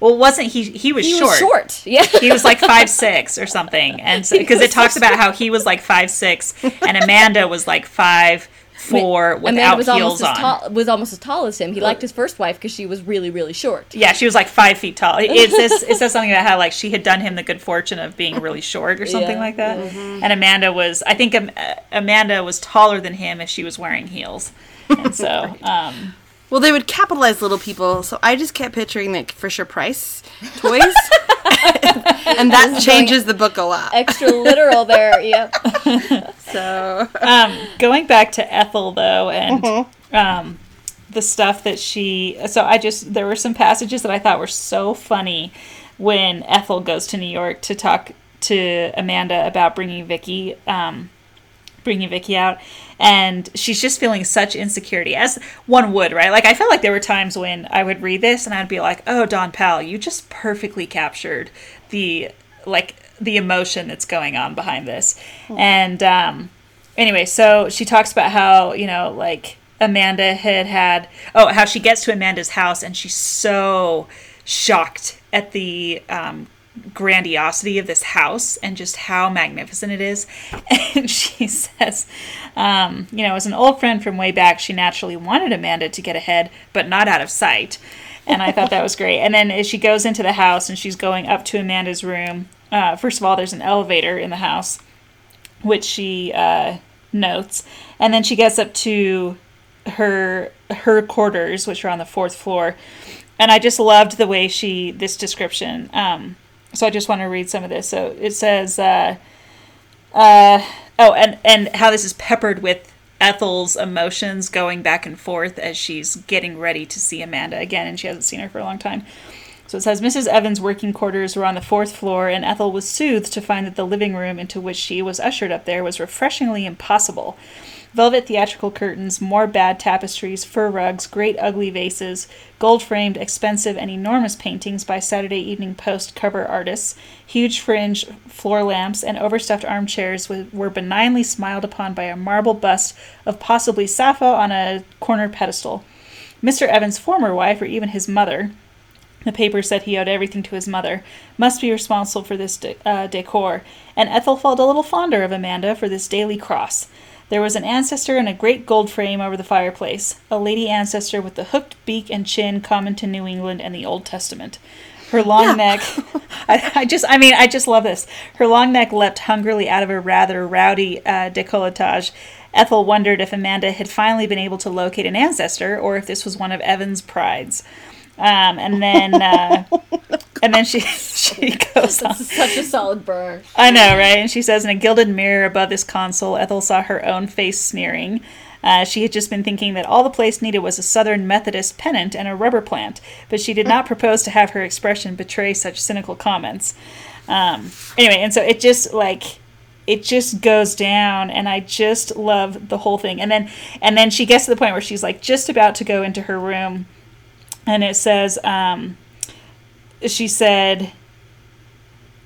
Well, wasn't he? He was He short. was short. Yeah. He was like five six or something, and because it talks about how he was like five six, and Amanda was like five four Amanda without was heels almost as on. tall. Was almost as tall as him. He liked his first wife because she was really, really short. Yeah, she was like five feet tall. It says it says something about how like she had done him the good fortune of being really short or something Yeah. like that. And Amanda was, I think Am- uh, Amanda was taller than him if she was wearing heels. And so, um, Well, they would capitalize little people, so I just kept picturing like Fisher Price toys, and that changes the book a lot. Extra literal there. Yep. So um, going back to Ethel though, and um, the stuff that she. So I just there were some passages that I thought were so funny when Ethel goes to New York to talk to Amanda about bringing Vicky. Um, bringing Vicky out and she's just feeling such insecurity as one would right? Like I felt like there were times when I would read this and I'd be like oh Dawn Powell you just perfectly captured the like the emotion that's going on behind this. And um anyway so she talks about how you know like Amanda had had oh how she gets to Amanda's house and she's so shocked at the um grandiosity of this house and just how magnificent it is. And she says, um, you know, as an old friend from way back, she naturally wanted Amanda to get ahead, but not out of sight. And I thought that was great. And then as she goes into the house and she's going up to Amanda's room, uh, first of all, there's an elevator in the house, which she uh, notes. And then she gets up to her her quarters, which are on the fourth floor. And I just loved the way she this description. Um, so I just want to read some of this. So it says, uh, uh, oh, and and how this is peppered with Ethel's emotions going back and forth as she's getting ready to see Amanda again, and she hasn't seen her for a long time. So it says Mrs. Evans' working quarters were on the fourth floor, and Ethel was soothed to find that the living room into which she was ushered up there was refreshingly impossible. Velvet theatrical curtains, more bad tapestries, fur rugs, great ugly vases, gold framed, expensive, and enormous paintings by Saturday Evening Post cover artists, huge fringe floor lamps, and overstuffed armchairs with, were benignly smiled upon by a marble bust of possibly Sappho on a corner pedestal. Mr. Evans' former wife, or even his mother, the paper said he owed everything to his mother, must be responsible for this de- uh, decor, and Ethel felt a little fonder of Amanda for this daily cross. There was an ancestor in a great gold frame over the fireplace, a lady ancestor with the hooked beak and chin common to New England and the Old Testament. Her long neck, I, I just, I mean, I just love this. Her long neck leapt hungrily out of a rather rowdy uh, decolletage. Ethel wondered if Amanda had finally been able to locate an ancestor, or if this was one of Evan's prides. Um, and then, uh, and then she she goes on. Such a solid burn. I know, right? And she says, in a gilded mirror above this console, Ethel saw her own face sneering. Uh, she had just been thinking that all the place needed was a Southern Methodist pennant and a rubber plant, but she did not propose to have her expression betray such cynical comments. Um, anyway, and so it just like it just goes down, and I just love the whole thing. And then and then she gets to the point where she's like just about to go into her room, and it says, um, she said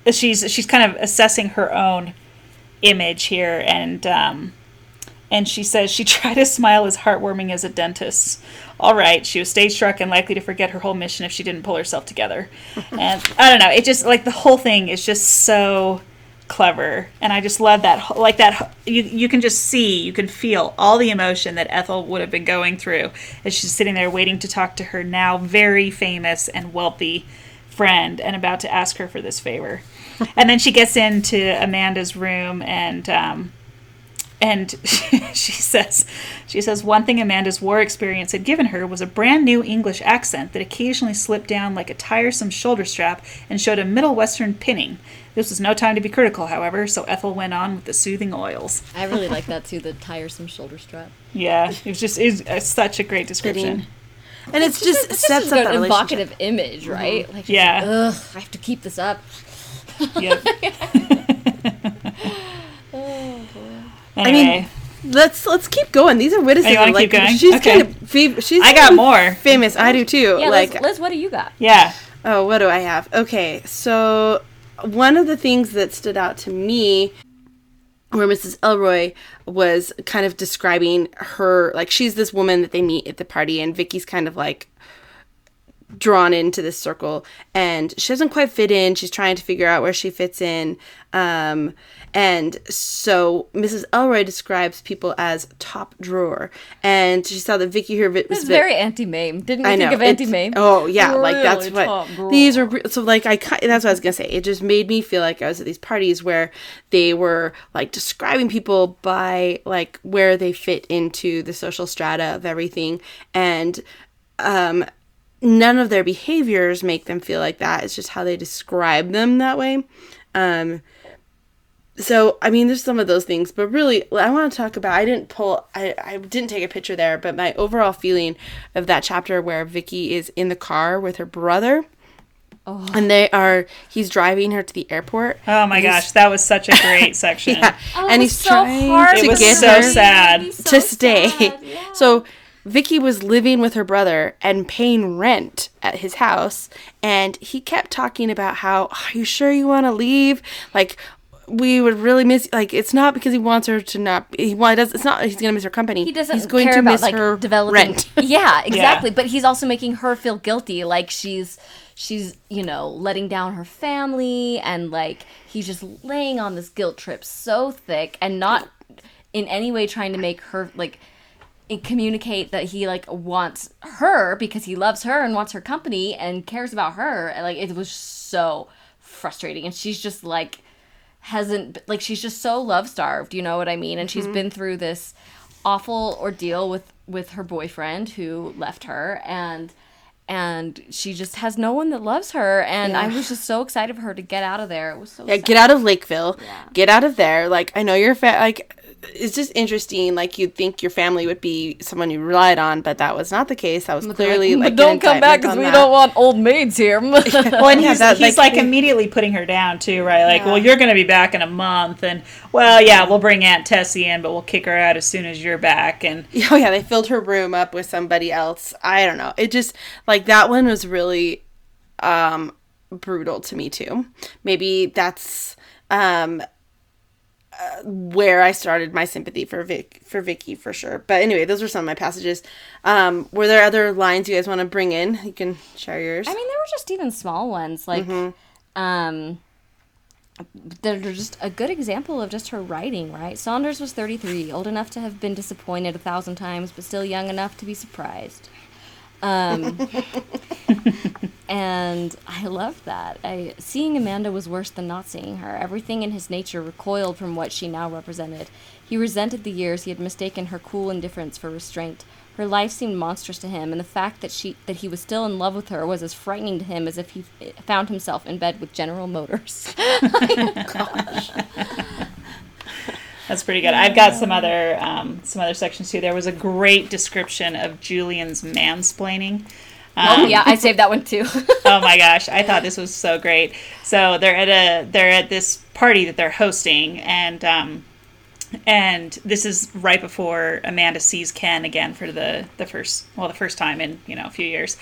she's she's kind of assessing her own image here and um, and she says she tried to smile as heartwarming as a dentist. All right she was stage struck and likely to forget her whole mission if she didn't pull herself together. And i don't know it just like the whole thing is just so clever and i just love that like that you, you can just see you can feel all the emotion that ethel would have been going through as she's sitting there waiting to talk to her now very famous and wealthy friend and about to ask her for this favor. And then she gets into amanda's room and um, and she says she says one thing amanda's war experience had given her was a brand new english accent that occasionally slipped down like a tiresome shoulder strap and showed a middle western pinning this was no time to be critical however so ethel went on with the soothing oils I really like that too, the tiresome shoulder strap. yeah it was just it was, uh, such a great description Fitting. And it's just It's sets just up an evocative image, right? Like, Yeah. like, Ugh, I have to keep this up. yep I mean, let's let's keep going. These are witticisms. Oh, wanna like keep going? she's Okay. kind of fam- she's I got more. famous. I do too. Yeah, like Liz, Liz, what do you got? yeah Oh, what do I have? Okay, so one of the things that stood out to me where Mrs. Elroy was kind of describing her like she's this woman that they meet at the party and Vicky's kind of like drawn into this circle and she doesn't quite fit in. She's trying to figure out where she fits in. Um, and so Mrs. Elroy describes people as top drawer. And she saw that Vicky here was bit- very Auntie Mame. Didn't you I know. think of Auntie Mame? Oh yeah, like that's what these are. So like I, that's what I was gonna say. It just made me feel like I was at these parties where they were like describing people by like where they fit into the social strata of everything, and um, none of their behaviors make them feel like that. It's just how they describe them that way. Um, so I mean, there's some of those things, but really, I want to talk about. I didn't pull. I I didn't take a picture there, but my overall feeling of that chapter where Vicky is in the car with her brother, and they are. He's driving her to the airport. oh my gosh that was such a great section Yeah, Oh, and he's so trying hard It to was get so her sad. It so to stay. sad, yeah. So Vicky was living with her brother and paying rent at his house, and he kept talking about how, "Are you sure you want to leave?" Like we would really miss. Like it's not because he wants her to not. He wants. It's not. He's gonna miss her company. he doesn't He's going care to about miss like her developing rent. yeah exactly but he's also making her feel guilty like she's she's you know letting down her family and like he's just laying on this guilt trip so thick and not in any way trying to make her like i- communicate that he like wants her because he loves her and wants her company and cares about her. And like it was so frustrating. And she's just like hasn't like she's just so love starved you know what i mean? And she's mm-hmm. been through this awful ordeal with with her boyfriend who left her and and she just has no one that loves her. And i was just so excited for her to get out of there. It was so Yeah, sad. get out of Lakeville. Get out of there. Like I know you're fa- like it's just interesting. Like you'd think your family would be someone you relied on, but that was not the case. That was clearly like, but don't come back because we that. don't want old maids here. Well, and Yeah, he's, that, he's like, like, immediately putting her down too, right? Like, Yeah. well, you're going to be back in a month, and well, yeah, we'll bring Aunt Tessie in, but we'll kick her out as soon as you're back. And Oh yeah, they filled her room up with somebody else. I don't know. It just like that one was really um brutal to me too. Maybe that's um uh, where I started my sympathy for Vic for Vicky for sure. But anyway, those were some of my passages. Um were there other lines you guys want to bring in? You can share yours. I mean, there were just even small ones like, um, they're just a good example of just her writing, right? Saunders was 33, old enough to have been disappointed a thousand times, but still young enough to be surprised. Um, and I loved that. I seeing Amanda was worse than not seeing her. Everything in his nature recoiled from what she now represented. He resented the years he had mistaken her cool indifference for restraint. Her life seemed monstrous to him, and the fact that she that he was still in love with her was as frightening to him as if he f- found himself in bed with General Motors. that's pretty good. I've got some other um, some other sections too. There was a great description of Julian's mansplaining. oh yeah, I saved that one too. oh my gosh, I thought this was so great. So they're at a they're at this party that they're hosting, and um, and this is right before Amanda sees Ken again for the the first well the first time in you know a few years.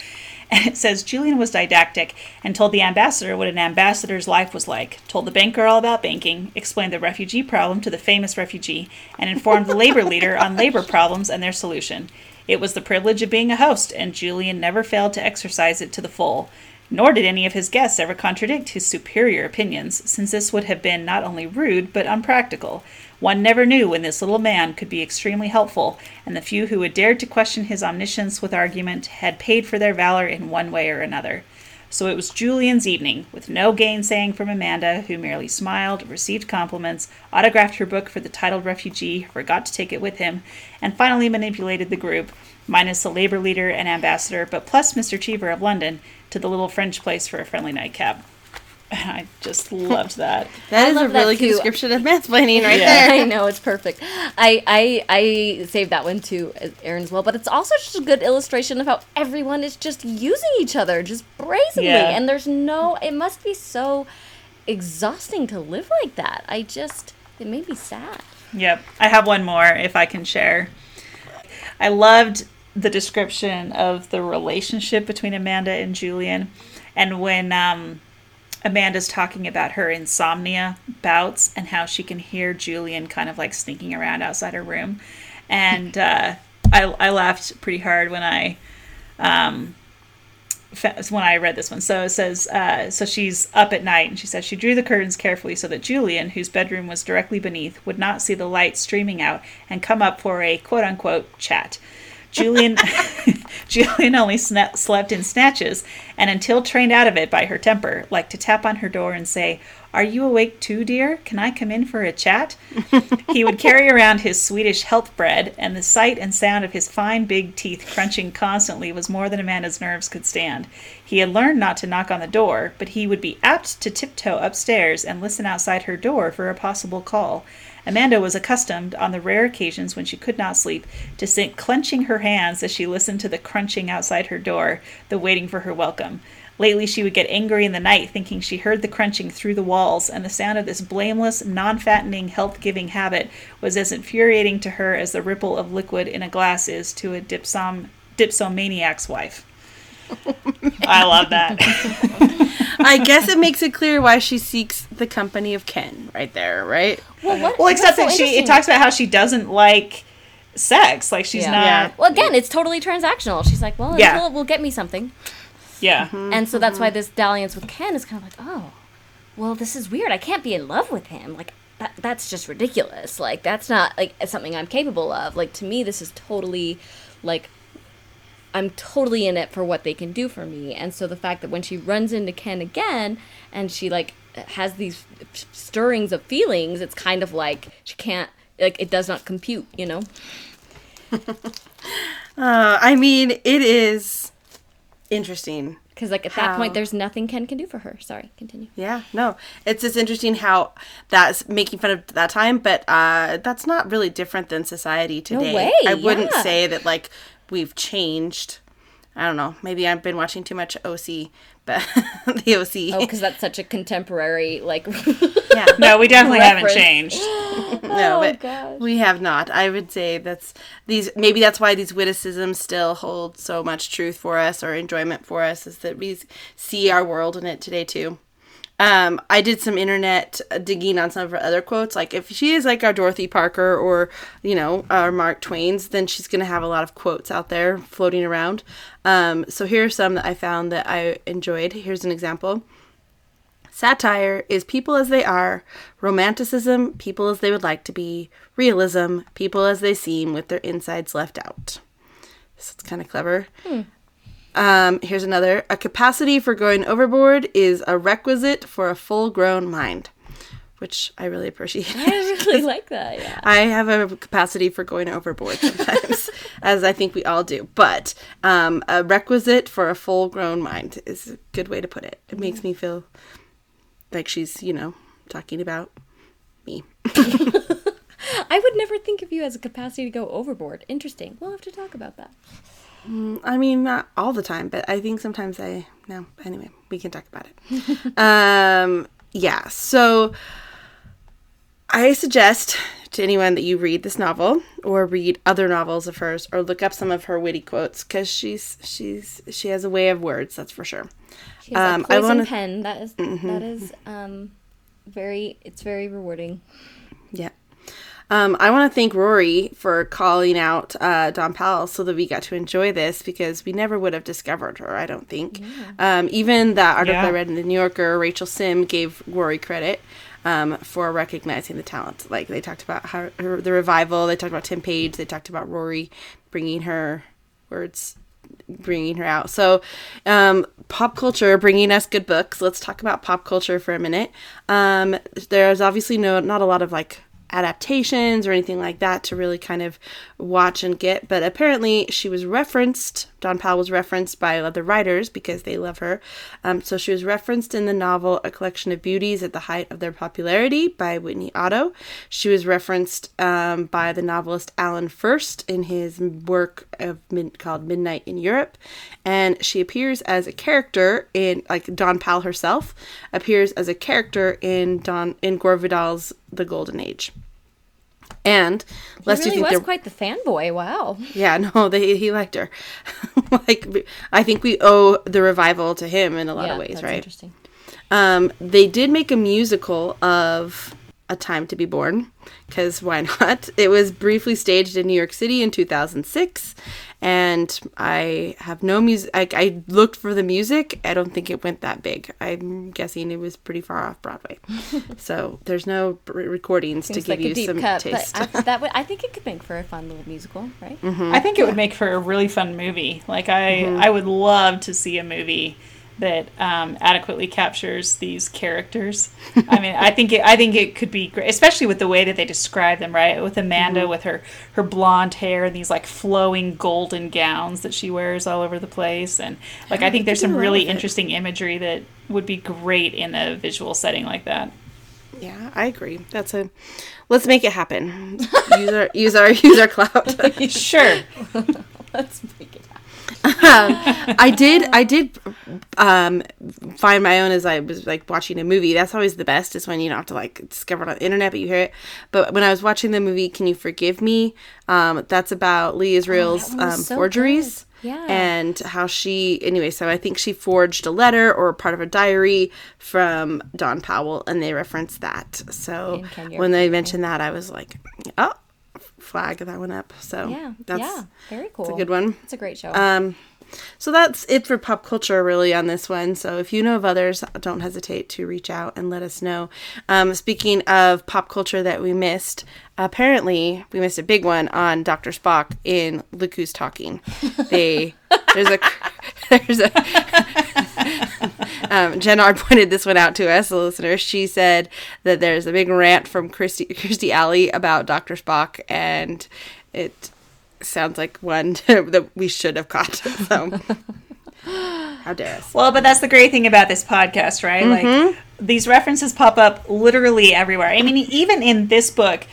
And it says Julian was didactic and told the ambassador what an ambassador's life was like, told the banker all about banking, explained the refugee problem to the famous refugee, and informed the labor leader on labor problems and their solution. It was the privilege of being a host, and Julian never failed to exercise it to the full. Nor did any of his guests ever contradict his superior opinions, since this would have been not only rude but unpractical. One never knew when this little man could be extremely helpful, and the few who had dared to question his omniscience with argument had paid for their valor in one way or another. So it was Julian's evening, with no gainsaying from Amanda, who merely smiled, received compliments, autographed her book for the titled refugee, forgot to take it with him, and finally manipulated the group, minus the labor leader and ambassador, but plus Mr. Cheever of London, to the little French place for a friendly nightcap. I just loved that. that is I is a really good too. description of mansplaining right Yeah. there. I know it's perfect. I, I I saved that one too, Aaron as well. But it's also just a good illustration of how everyone is just using each other just brazenly, Yeah. and there's no. It must be so exhausting to live like that. I just it made me sad. Yep. I have one more if I can share. I loved the description of the relationship between Amanda and Julian. And when um, Amanda's talking about her insomnia bouts and how she can hear Julian kind of like sneaking around outside her room. And uh, I, I laughed pretty hard when I um, when I read this one. So it says, uh, so she's up at night and she says she drew the curtains carefully so that Julian, whose bedroom was directly beneath, would not see the light streaming out and come up for a quote unquote chat. Julian, Julian only sna- slept in snatches, and until trained out of it by her temper, liked to tap on her door and say, "Are you awake too, dear? Can I come in for a chat?" he would carry around his Swedish health bread, and the sight and sound of his fine big teeth crunching constantly was more than Amanda's nerves could stand. He had learned not to knock on the door, but he would be apt to tiptoe upstairs and listen outside her door for a possible call. Amanda was accustomed, on the rare occasions when she could not sleep, to sit clenching her hands as she listened to the crunching outside her door, the waiting for her welcome. Lately, she would get angry in the night, thinking she heard the crunching through the walls, and the sound of this blameless, non fattening, health giving habit was as infuriating to her as the ripple of liquid in a glass is to a dipsom- dipsomaniac's wife. I love that. I guess it makes it clear why she seeks the company of Ken right there, right? Well, what, well, except what's that so she it talks about how she doesn't like sex. Like she's Yeah. not. Yeah. Well, again, it's totally transactional. She's like, well, Yeah. it will, will get me something. Yeah. Mm-hmm. And so that's why mm-hmm. this dalliance with Ken is kind of like, oh, well, this is weird. I can't be in love with him. Like, that, that's just ridiculous. Like, that's not like something I'm capable of. Like, to me, this is totally like I'm totally in it for what they can do for me. And so the fact that when she runs into Ken again and she like has these stirrings of feelings, it's kind of like she can't like it does not compute, you know? Uh, I mean, it is interesting Because like at that point, there's nothing Ken can do for her. Sorry, continue. Yeah, no, it's just interesting how that's making fun of that time, but uh, that's not really different than society today. no way, I wouldn't yeah. say that like we've changed. I don't know. Maybe I've been watching too much OC, but the OC. Oh, because that's such a contemporary like. yeah, No, we definitely haven't changed. no, Oh, but gosh. we have not. I would say that's these. Maybe that's why these witticisms still hold so much truth for us or enjoyment for us, is that we see our world in it today too. Um, I did some internet digging on some of her other quotes. Like, if she is like our Dorothy Parker or, you know, our Mark Twain's, then she's going to have a lot of quotes out there floating around. Um, so here are some that I found that I enjoyed. Here's an example. Satire is people as they are, romanticism, people as they would like to be, realism, people as they seem with their insides left out. So it's kind of clever. Um, here's another. A capacity for going overboard is a requisite for a full grown mind, which I really appreciate. I really like that. Yeah. I have a capacity for going overboard sometimes, as I think we all do. But um, a requisite for a full grown mind is a good way to put it. It makes me feel like she's, you know, talking about me. I would never think of you as a capacity to go overboard. Interesting. We'll have to talk about that. I mean, not all the time, but I think sometimes I. No, anyway, we can talk about it. um, yeah, so I suggest to anyone that you read this novel or read other novels of hers or look up some of her witty quotes because she's she's she has a way of words that's for sure. She has Um, a I poison wanna- pen. That is that is um very. It's very rewarding. Yeah. Um, I want to thank Rory for calling out uh, Dawn Powell so that we got to enjoy this because we never would have discovered her, I don't think. Um, even that article I read in the New Yorker, Rachel Syme gave Rory credit um, for recognizing the talent. Like they talked about how her, the revival, they talked about Tim Page, they talked about Rory bringing her words bringing her out. So, um, pop culture bringing us good books. Let's talk about pop culture for a minute. Um, there's obviously no not a lot of like adaptations or anything like that to really kind of watch and get, but apparently she was referenced. Dawn Powell was referenced by other writers because they love her. Um, so she was referenced in the novel A Collection of Beauties at the height of their popularity by Whitney Otto. She was referenced um, by the novelist Alan Furst in his work of called Midnight in Europe, and she appears as a character in like Dawn Powell herself appears as a character in Don in Gore Vidal's The Golden Age. And lest really you was think they're quite the fanboy. Wow. yeah, no, they, he liked her. like, I think we owe the revival to him in a lot yeah, of ways, that's right? interesting. Um, they did make a musical of A Time to Be Born, because why not? It was briefly staged in New York City in 2006, and I have no music. I, I looked for the music. I don't think it went that big. I'm guessing it was pretty far off Broadway. so there's no r- recordings to Seems give like a you deep some cut, taste. but I, that would I think it could make for a fun little musical, right? Mm-hmm. I think it would make for a really fun movie. Like I, mm-hmm. I would love to see a movie that um, adequately captures these characters. I mean, I think it, I think it could be great, especially with the way that they describe them. Right, with Amanda with her her blonde hair and these like flowing golden gowns that she wears all over the place, and like I think there's some really interesting imagery that would be great in a visual setting like that. Yeah, I agree. That's a. Let's make it happen. use our use our use our clout. Sure. Let's make it. I did. I did um, find my own as I was like watching a movie. That's always the best. Is when you don't have to like discover it on the internet, but you hear it. But when I was watching the movie, "Can You Forgive Me?" Um, that's about Lee Israel's one was um, so forgeries. good. Yeah. And how she, anyway, so I think she forged a letter or part of a diary from Dawn Powell, and they reference that. So In Can You when they mentioned that, I was like, oh, flag that one up. So Yeah, that's yeah, very cool. it's a good one. It's a great show. Um, so that's it for pop culture, really, on this one. So if you know of others, don't hesitate to reach out and let us know. Um, speaking of pop culture that we missed, apparently we missed a big one on Dr. Spock in Look Who's Talking. They there's a there's a um, Jenard pointed this one out to us, the listener. She said that there's a big rant from Christy Kirstie Alley about Dr. Spock, and it sounds like one that we should have caught. So How dare us? Well, but that's the great thing about this podcast, right? Like these references pop up literally everywhere. I mean, even in this book,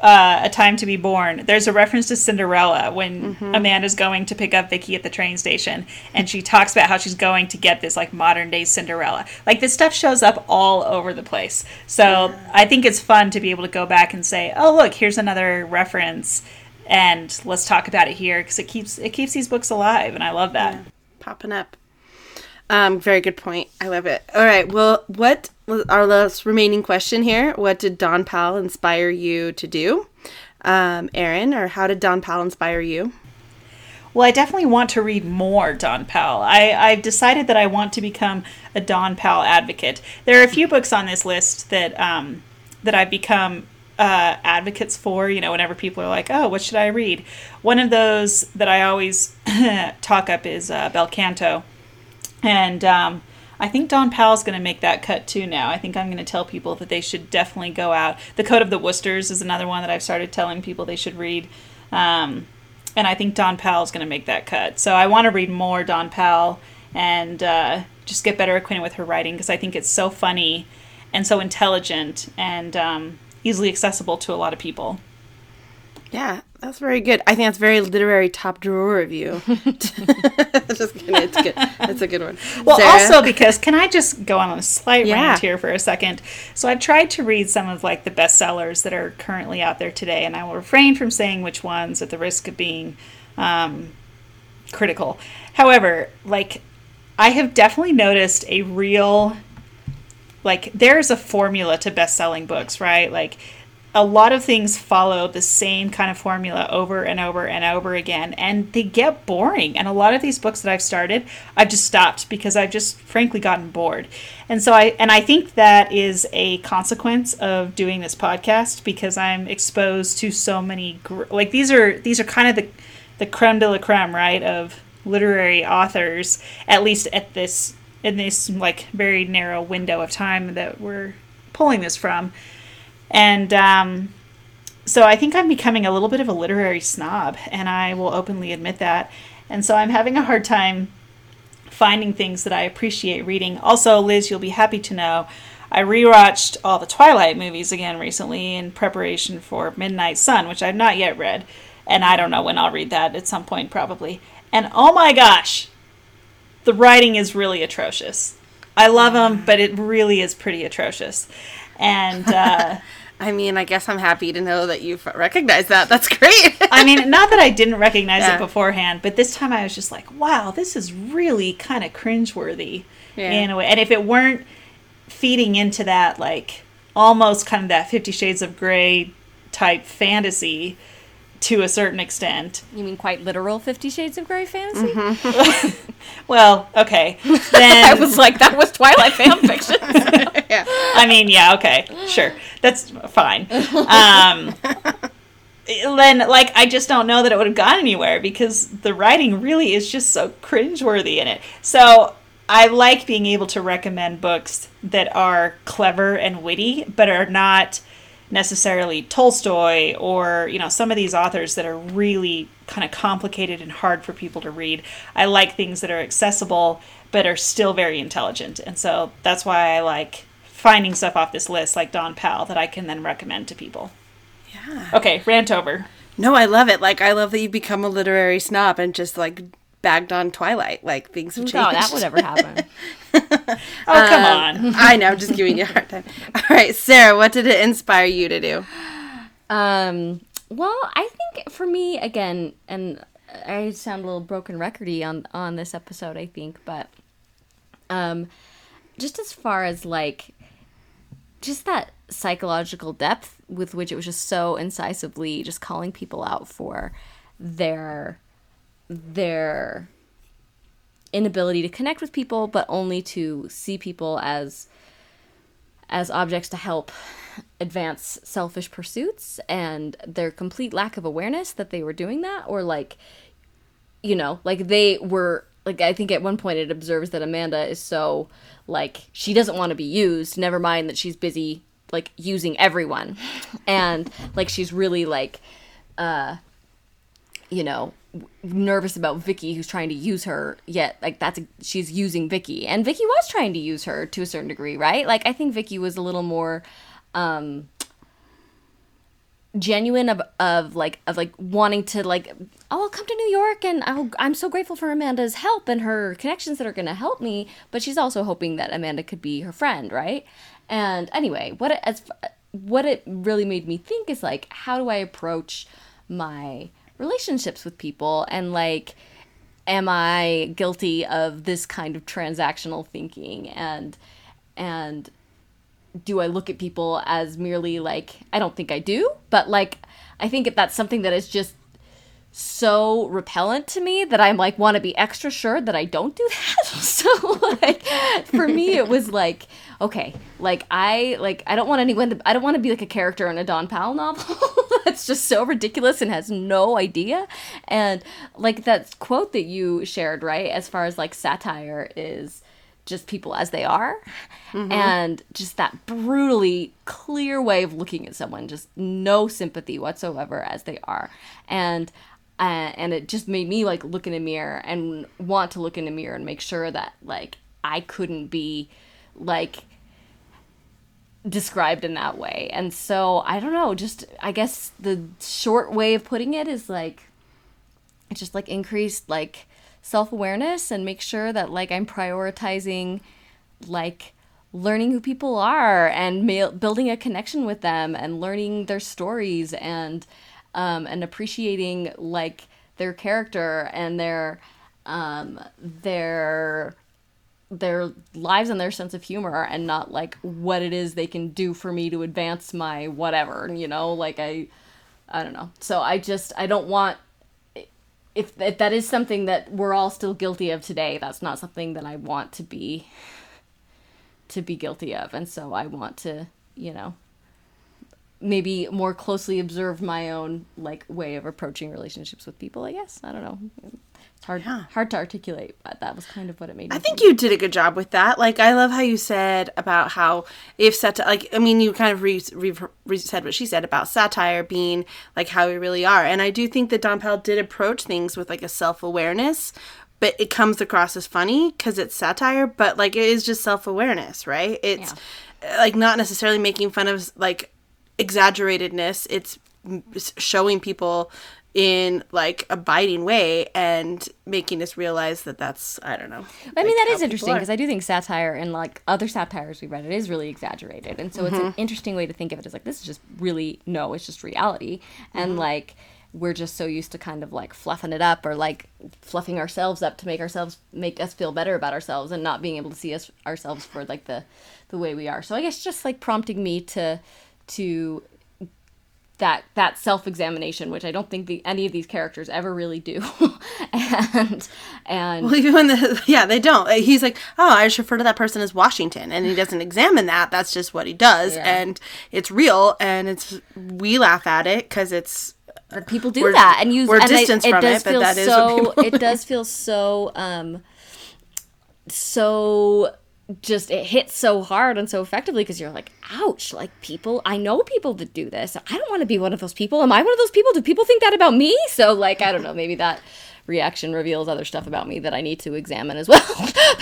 uh, A Time to Be Born, there's a reference to Cinderella when Amanda's going to pick up Vicky at the train station, and she talks about how she's going to get this like modern day Cinderella. Like this stuff shows up all over the place. So I think it's fun to be able to go back and say, "Oh, look, here's another reference." And let's talk about it here because it keeps it keeps these books alive, and I love that. Popping up. Um, very good point. I love it. All right. Well, what was our last remaining question here? What did Dawn Powell inspire you to do? Um, Aaron, or how did Dawn Powell inspire you? Well, I definitely want to read more Dawn Powell. I, I've decided that I want to become a Dawn Powell advocate. There are a few books on this list that um, that I've become uh, advocates for. You know, whenever people are like, "Oh, what should I read?" One of those that I always talk up is uh, Bel Canto, and um, I think Dawn Powell's going to make that cut too now. I think I'm going to tell people that they should definitely go out. The Code of the Woosters is another one that I've started telling people they should read. Um, and I think Dawn Powell's going to make that cut. So I want to read more Dawn Powell and uh, just get better acquainted with her writing because I think it's so funny and so intelligent and um, easily accessible to a lot of people. Yeah, that's very good. I think that's very literary top drawer of you. just kidding. It's good. It's a good one. Well, Sarah? also because can I just go on a slight Yeah. rant here for a second? So I've tried to read some of like the bestsellers that are currently out there today, and I will refrain from saying which ones at the risk of being um, critical. However, like I have definitely noticed a real like there's a formula to best-selling books, right? Like a lot of things follow the same kind of formula over and over and over again and they get boring. And a lot of these books that i've started i've just stopped because i've just frankly gotten bored. And so i and i think that is a consequence of doing this podcast because i'm exposed to so many gr- like these are these are kind of the the creme de la creme right of literary authors at least at this in this like very narrow window of time that we're pulling this from and um, so I think I'm becoming a little bit of a literary snob, and I will openly admit that. And so I'm having a hard time finding things that I appreciate reading. Also, Liz, you'll be happy to know I rewatched all the Twilight movies again recently in preparation for Midnight Sun, which I've not yet read, and I don't know when I'll read that at some point probably. And oh my gosh, the writing is really atrocious. I love them, but it really is pretty atrocious. And uh, I mean, I guess I'm happy to know that you've recognized that. That's great. I mean, not that I didn't recognize Yeah. it beforehand, but this time I was just like, wow, this is really kind of cringeworthy Yeah. in a way. And if it weren't feeding into that, like, almost kind of that Fifty Shades of Grey type fantasy to a certain extent. You mean quite literal Fifty Shades of Grey fantasy? Well, okay. Then I was like, that was Twilight fan fiction. yeah. I mean, yeah, okay, sure. That's fine. Um, then, like, I just don't know that it would have gone anywhere because the writing really is just so cringeworthy in it. So, I like being able to recommend books that are clever and witty, but are not necessarily Tolstoy or, you know, some of these authors that are really kind of complicated and hard for people to read. I like things that are accessible but are still very intelligent. And so that's why I like finding stuff off this list like Dawn Powell that I can then recommend to people. Yeah. Okay, rant over. No, I love it. Like, I love that you become a literary snob and just like bagged on Twilight. Like, things have changed. thought that would ever happen? Oh, come on. I know, I'm just giving you a hard time. All right, Sarah, what did it inspire you to do? Um, well, I think for me again, and I sound a little broken recordy on on this episode, I think, but um, just as far as like just that psychological depth with which it was just so incisively just calling people out for their their inability to connect with people but only to see people as as objects to help advance selfish pursuits and their complete lack of awareness that they were doing that or like you know like they were like i think at one point it observes that amanda is so like she doesn't want to be used never mind that she's busy like using everyone. And like she's really like uh you know, nervous about Vicky who's trying to use her, yet like that's she's using Vicky. And Vicky was trying to use her to a certain degree, right? Like I think Vicky was a little more um genuine of, of like of like wanting to like oh I'll come to New York and I'll, I'm so grateful for Amanda's help and her connections that are going to help me but she's also hoping that Amanda could be her friend right and anyway what it, as what it really made me think is like how do I approach my relationships with people and like am I guilty of this kind of transactional thinking and and do I look at people as merely like I don't think I do, but like I think that's something that is just so repellent to me that I'm like want to be extra sure that I don't do that. so like for me it was like okay, like I like I don't want anyone to I don't want to be like a character in a Dawn Powell novel. that's just so ridiculous and has no idea. And like that quote that you shared, right? As far as like satire is just people as they are and just that brutally clear way of looking at someone just no sympathy whatsoever as they are and uh, and it just made me like look in a mirror and want to look in a mirror and make sure that like i couldn't be like described in that way. And so i don't know just i guess the short way of putting it is like it's just like increased like self-awareness and make sure that like i'm prioritizing like learning who people are and ma- building a connection with them and learning their stories and um, and appreciating like their character and their um, their their lives and their sense of humor and not like what it is they can do for me to advance my whatever you know? Like i i don't know. So i just i don't want if, if that is something that we're all still guilty of today that's not something that i want to be to be guilty of. And so i want to you know maybe more closely observe my own like way of approaching relationships with people i guess. I don't know hard hard to articulate but that was kind of what it made me I think you did a good job with that. Like, I love how you said about how if sat like, I mean, you kind of re, re, re said what she said about satire being like how we really are, and I do think that Dawn Powell did approach things with like a self awareness, but it comes across as funny because it's satire, but like it is just self awareness, right? It's uh, like not necessarily making fun of like exaggeratedness. It's showing people in like a biting way and making us realize that that's I don't know. I mean, like, that is interesting because I do think satire and like other satires we read, it is really exaggerated. And so it's Mm-hmm. an interesting way to think of it as like, this is just really, no, it's just reality. And Mm-hmm. like, we're just so used to kind of like fluffing it up or like fluffing ourselves up to make ourselves make us feel better about ourselves and not being able to see us ourselves for like the the way we are. So I guess just like prompting me to to that that self-examination which i don't think the, any of these characters ever really do and and Well, even the, yeah, they don't. Uh, He's like, oh, I just refer to that person as Washington, and he doesn't examine that. That's just what he does, Yeah. and it's real, and it's we laugh at it because it's But people do that and use we're and they- distanced it from does it, but feel that is what so people it does feel so um so just it hits so hard and so effectively because you're like ouch like people i know people that do this i don't want to be one of those people am i one of those people do people think that about me so like i don't know maybe that reaction reveals other stuff about me that i need to examine as well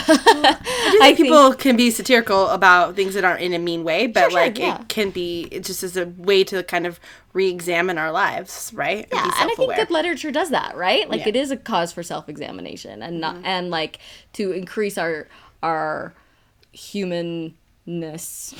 I think people can be satirical about things that aren't in a mean way, but Sure, sure, like yeah. it can be it just as a way to kind of re-examine our lives, right? yeah be and i think good literature does that right like Yeah. it is a cause for self-examination and not Mm-hmm. and like to increase our our humanness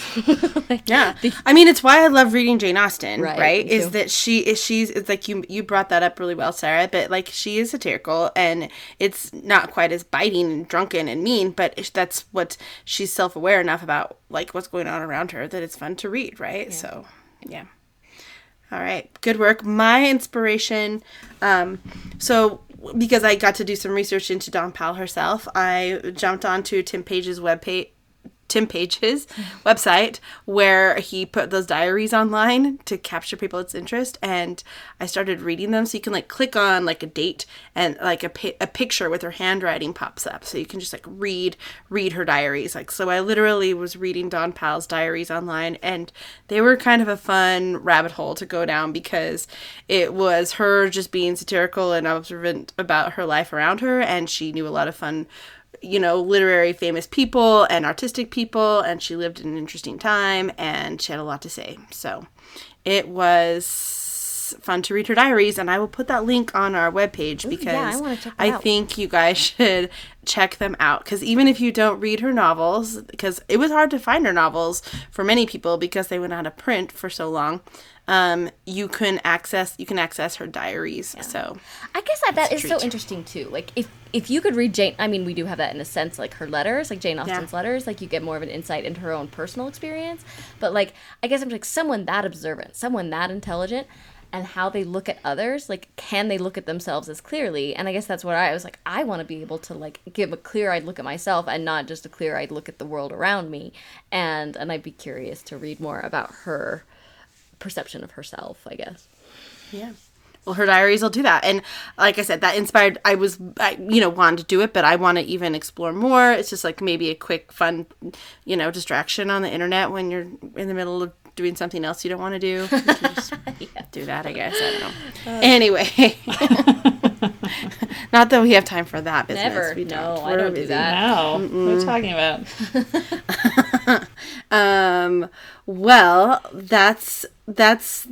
Like, Yeah, I mean, it's why I love reading Jane Austen. Right, Right, is too. that she is she's it's like you you brought that up really well, Sarah. But like she is satirical, and it's not quite as biting and drunken and mean, but that's what she's self aware enough about like what's going on around her that it's fun to read. Right, so yeah. All right, good work. My inspiration, um, so because I got to do some research into Dawn Powell herself, I jumped onto Tim Page's webpage Tim Page's website where he put those diaries online to capture people's interest. And I started reading them so you can like click on like a date and like a, pi- a picture with her handwriting pops up. So you can just like read read her diaries. Like so I literally was reading Dawn Powell's diaries online and they were kind of a fun rabbit hole to go down because it was her just being satirical and observant about her life around her and she knew a lot of fun you know, literary famous people and artistic people, and she lived in an interesting time and she had a lot to say. So it was fun to read her diaries, and I will put that link on our webpage because wanna check I think you guys should check them out. Because even if you don't read her novels, because it was hard to find her novels for many people because they went out of print for so long. Um, you can access you can access her diaries. So I guess that that is so interesting too. Like if if you could read Jane, I mean, we do have that in a sense, like her letters, like Jane Austen's letters, like you get more of an insight into her own personal experience. But like, I guess I'm like someone that observant, someone that intelligent, and how they look at others. Like, can they look at themselves as clearly? And I guess that's what I was like. I want to be able to like give a clear-eyed look at myself and not just a clear-eyed look at the world around me. And and I'd be curious to read more about her perception of herself. I guess. Yeah. Well, her diaries will do that, and like I said, that inspired. I was, I, you know, wanted to do it, but I want to even explore more. It's just like maybe a quick, fun, you know, distraction on the internet when you're in the middle of doing something else you don't want to do. You can just do that, I guess. I don't know. anyway, not that we have time for that business. Never. We No, don't. I We're don't do that. No, what are you talking about? Um, well, that's that's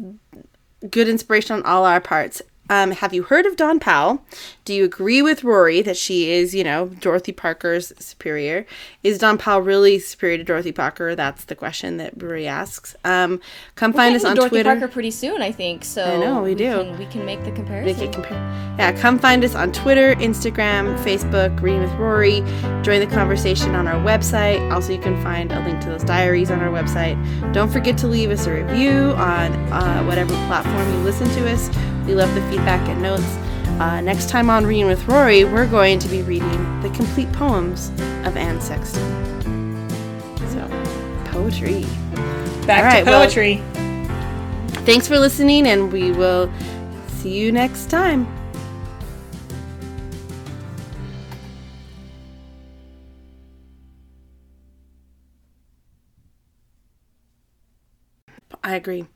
good inspiration on all our parts. Um, have you heard of Dawn Powell? Do you agree with Rory that she is, you know, Dorothy Parker's superior? Is Dawn Powell really superior to Dorothy Parker? That's the question that Rory asks. Um, come find us on Dorothy Twitter. Parker pretty soon, I think. So I know, we do. Can, we can make the comparison. Make it. Yeah, come find us on Twitter, Instagram, Facebook, Reading with Rory. Join the conversation on our website. Also, you can find a link to those diaries on our website. Don't forget to leave us a review on uh, whatever platform you listen to us. We love the feedback and notes. Uh, next time on Reading with Rory, we're going to be reading the complete poems of Anne Sexton. So, poetry. Back All right, to well- poetry. Thanks for listening, and we will see you next time. I agree.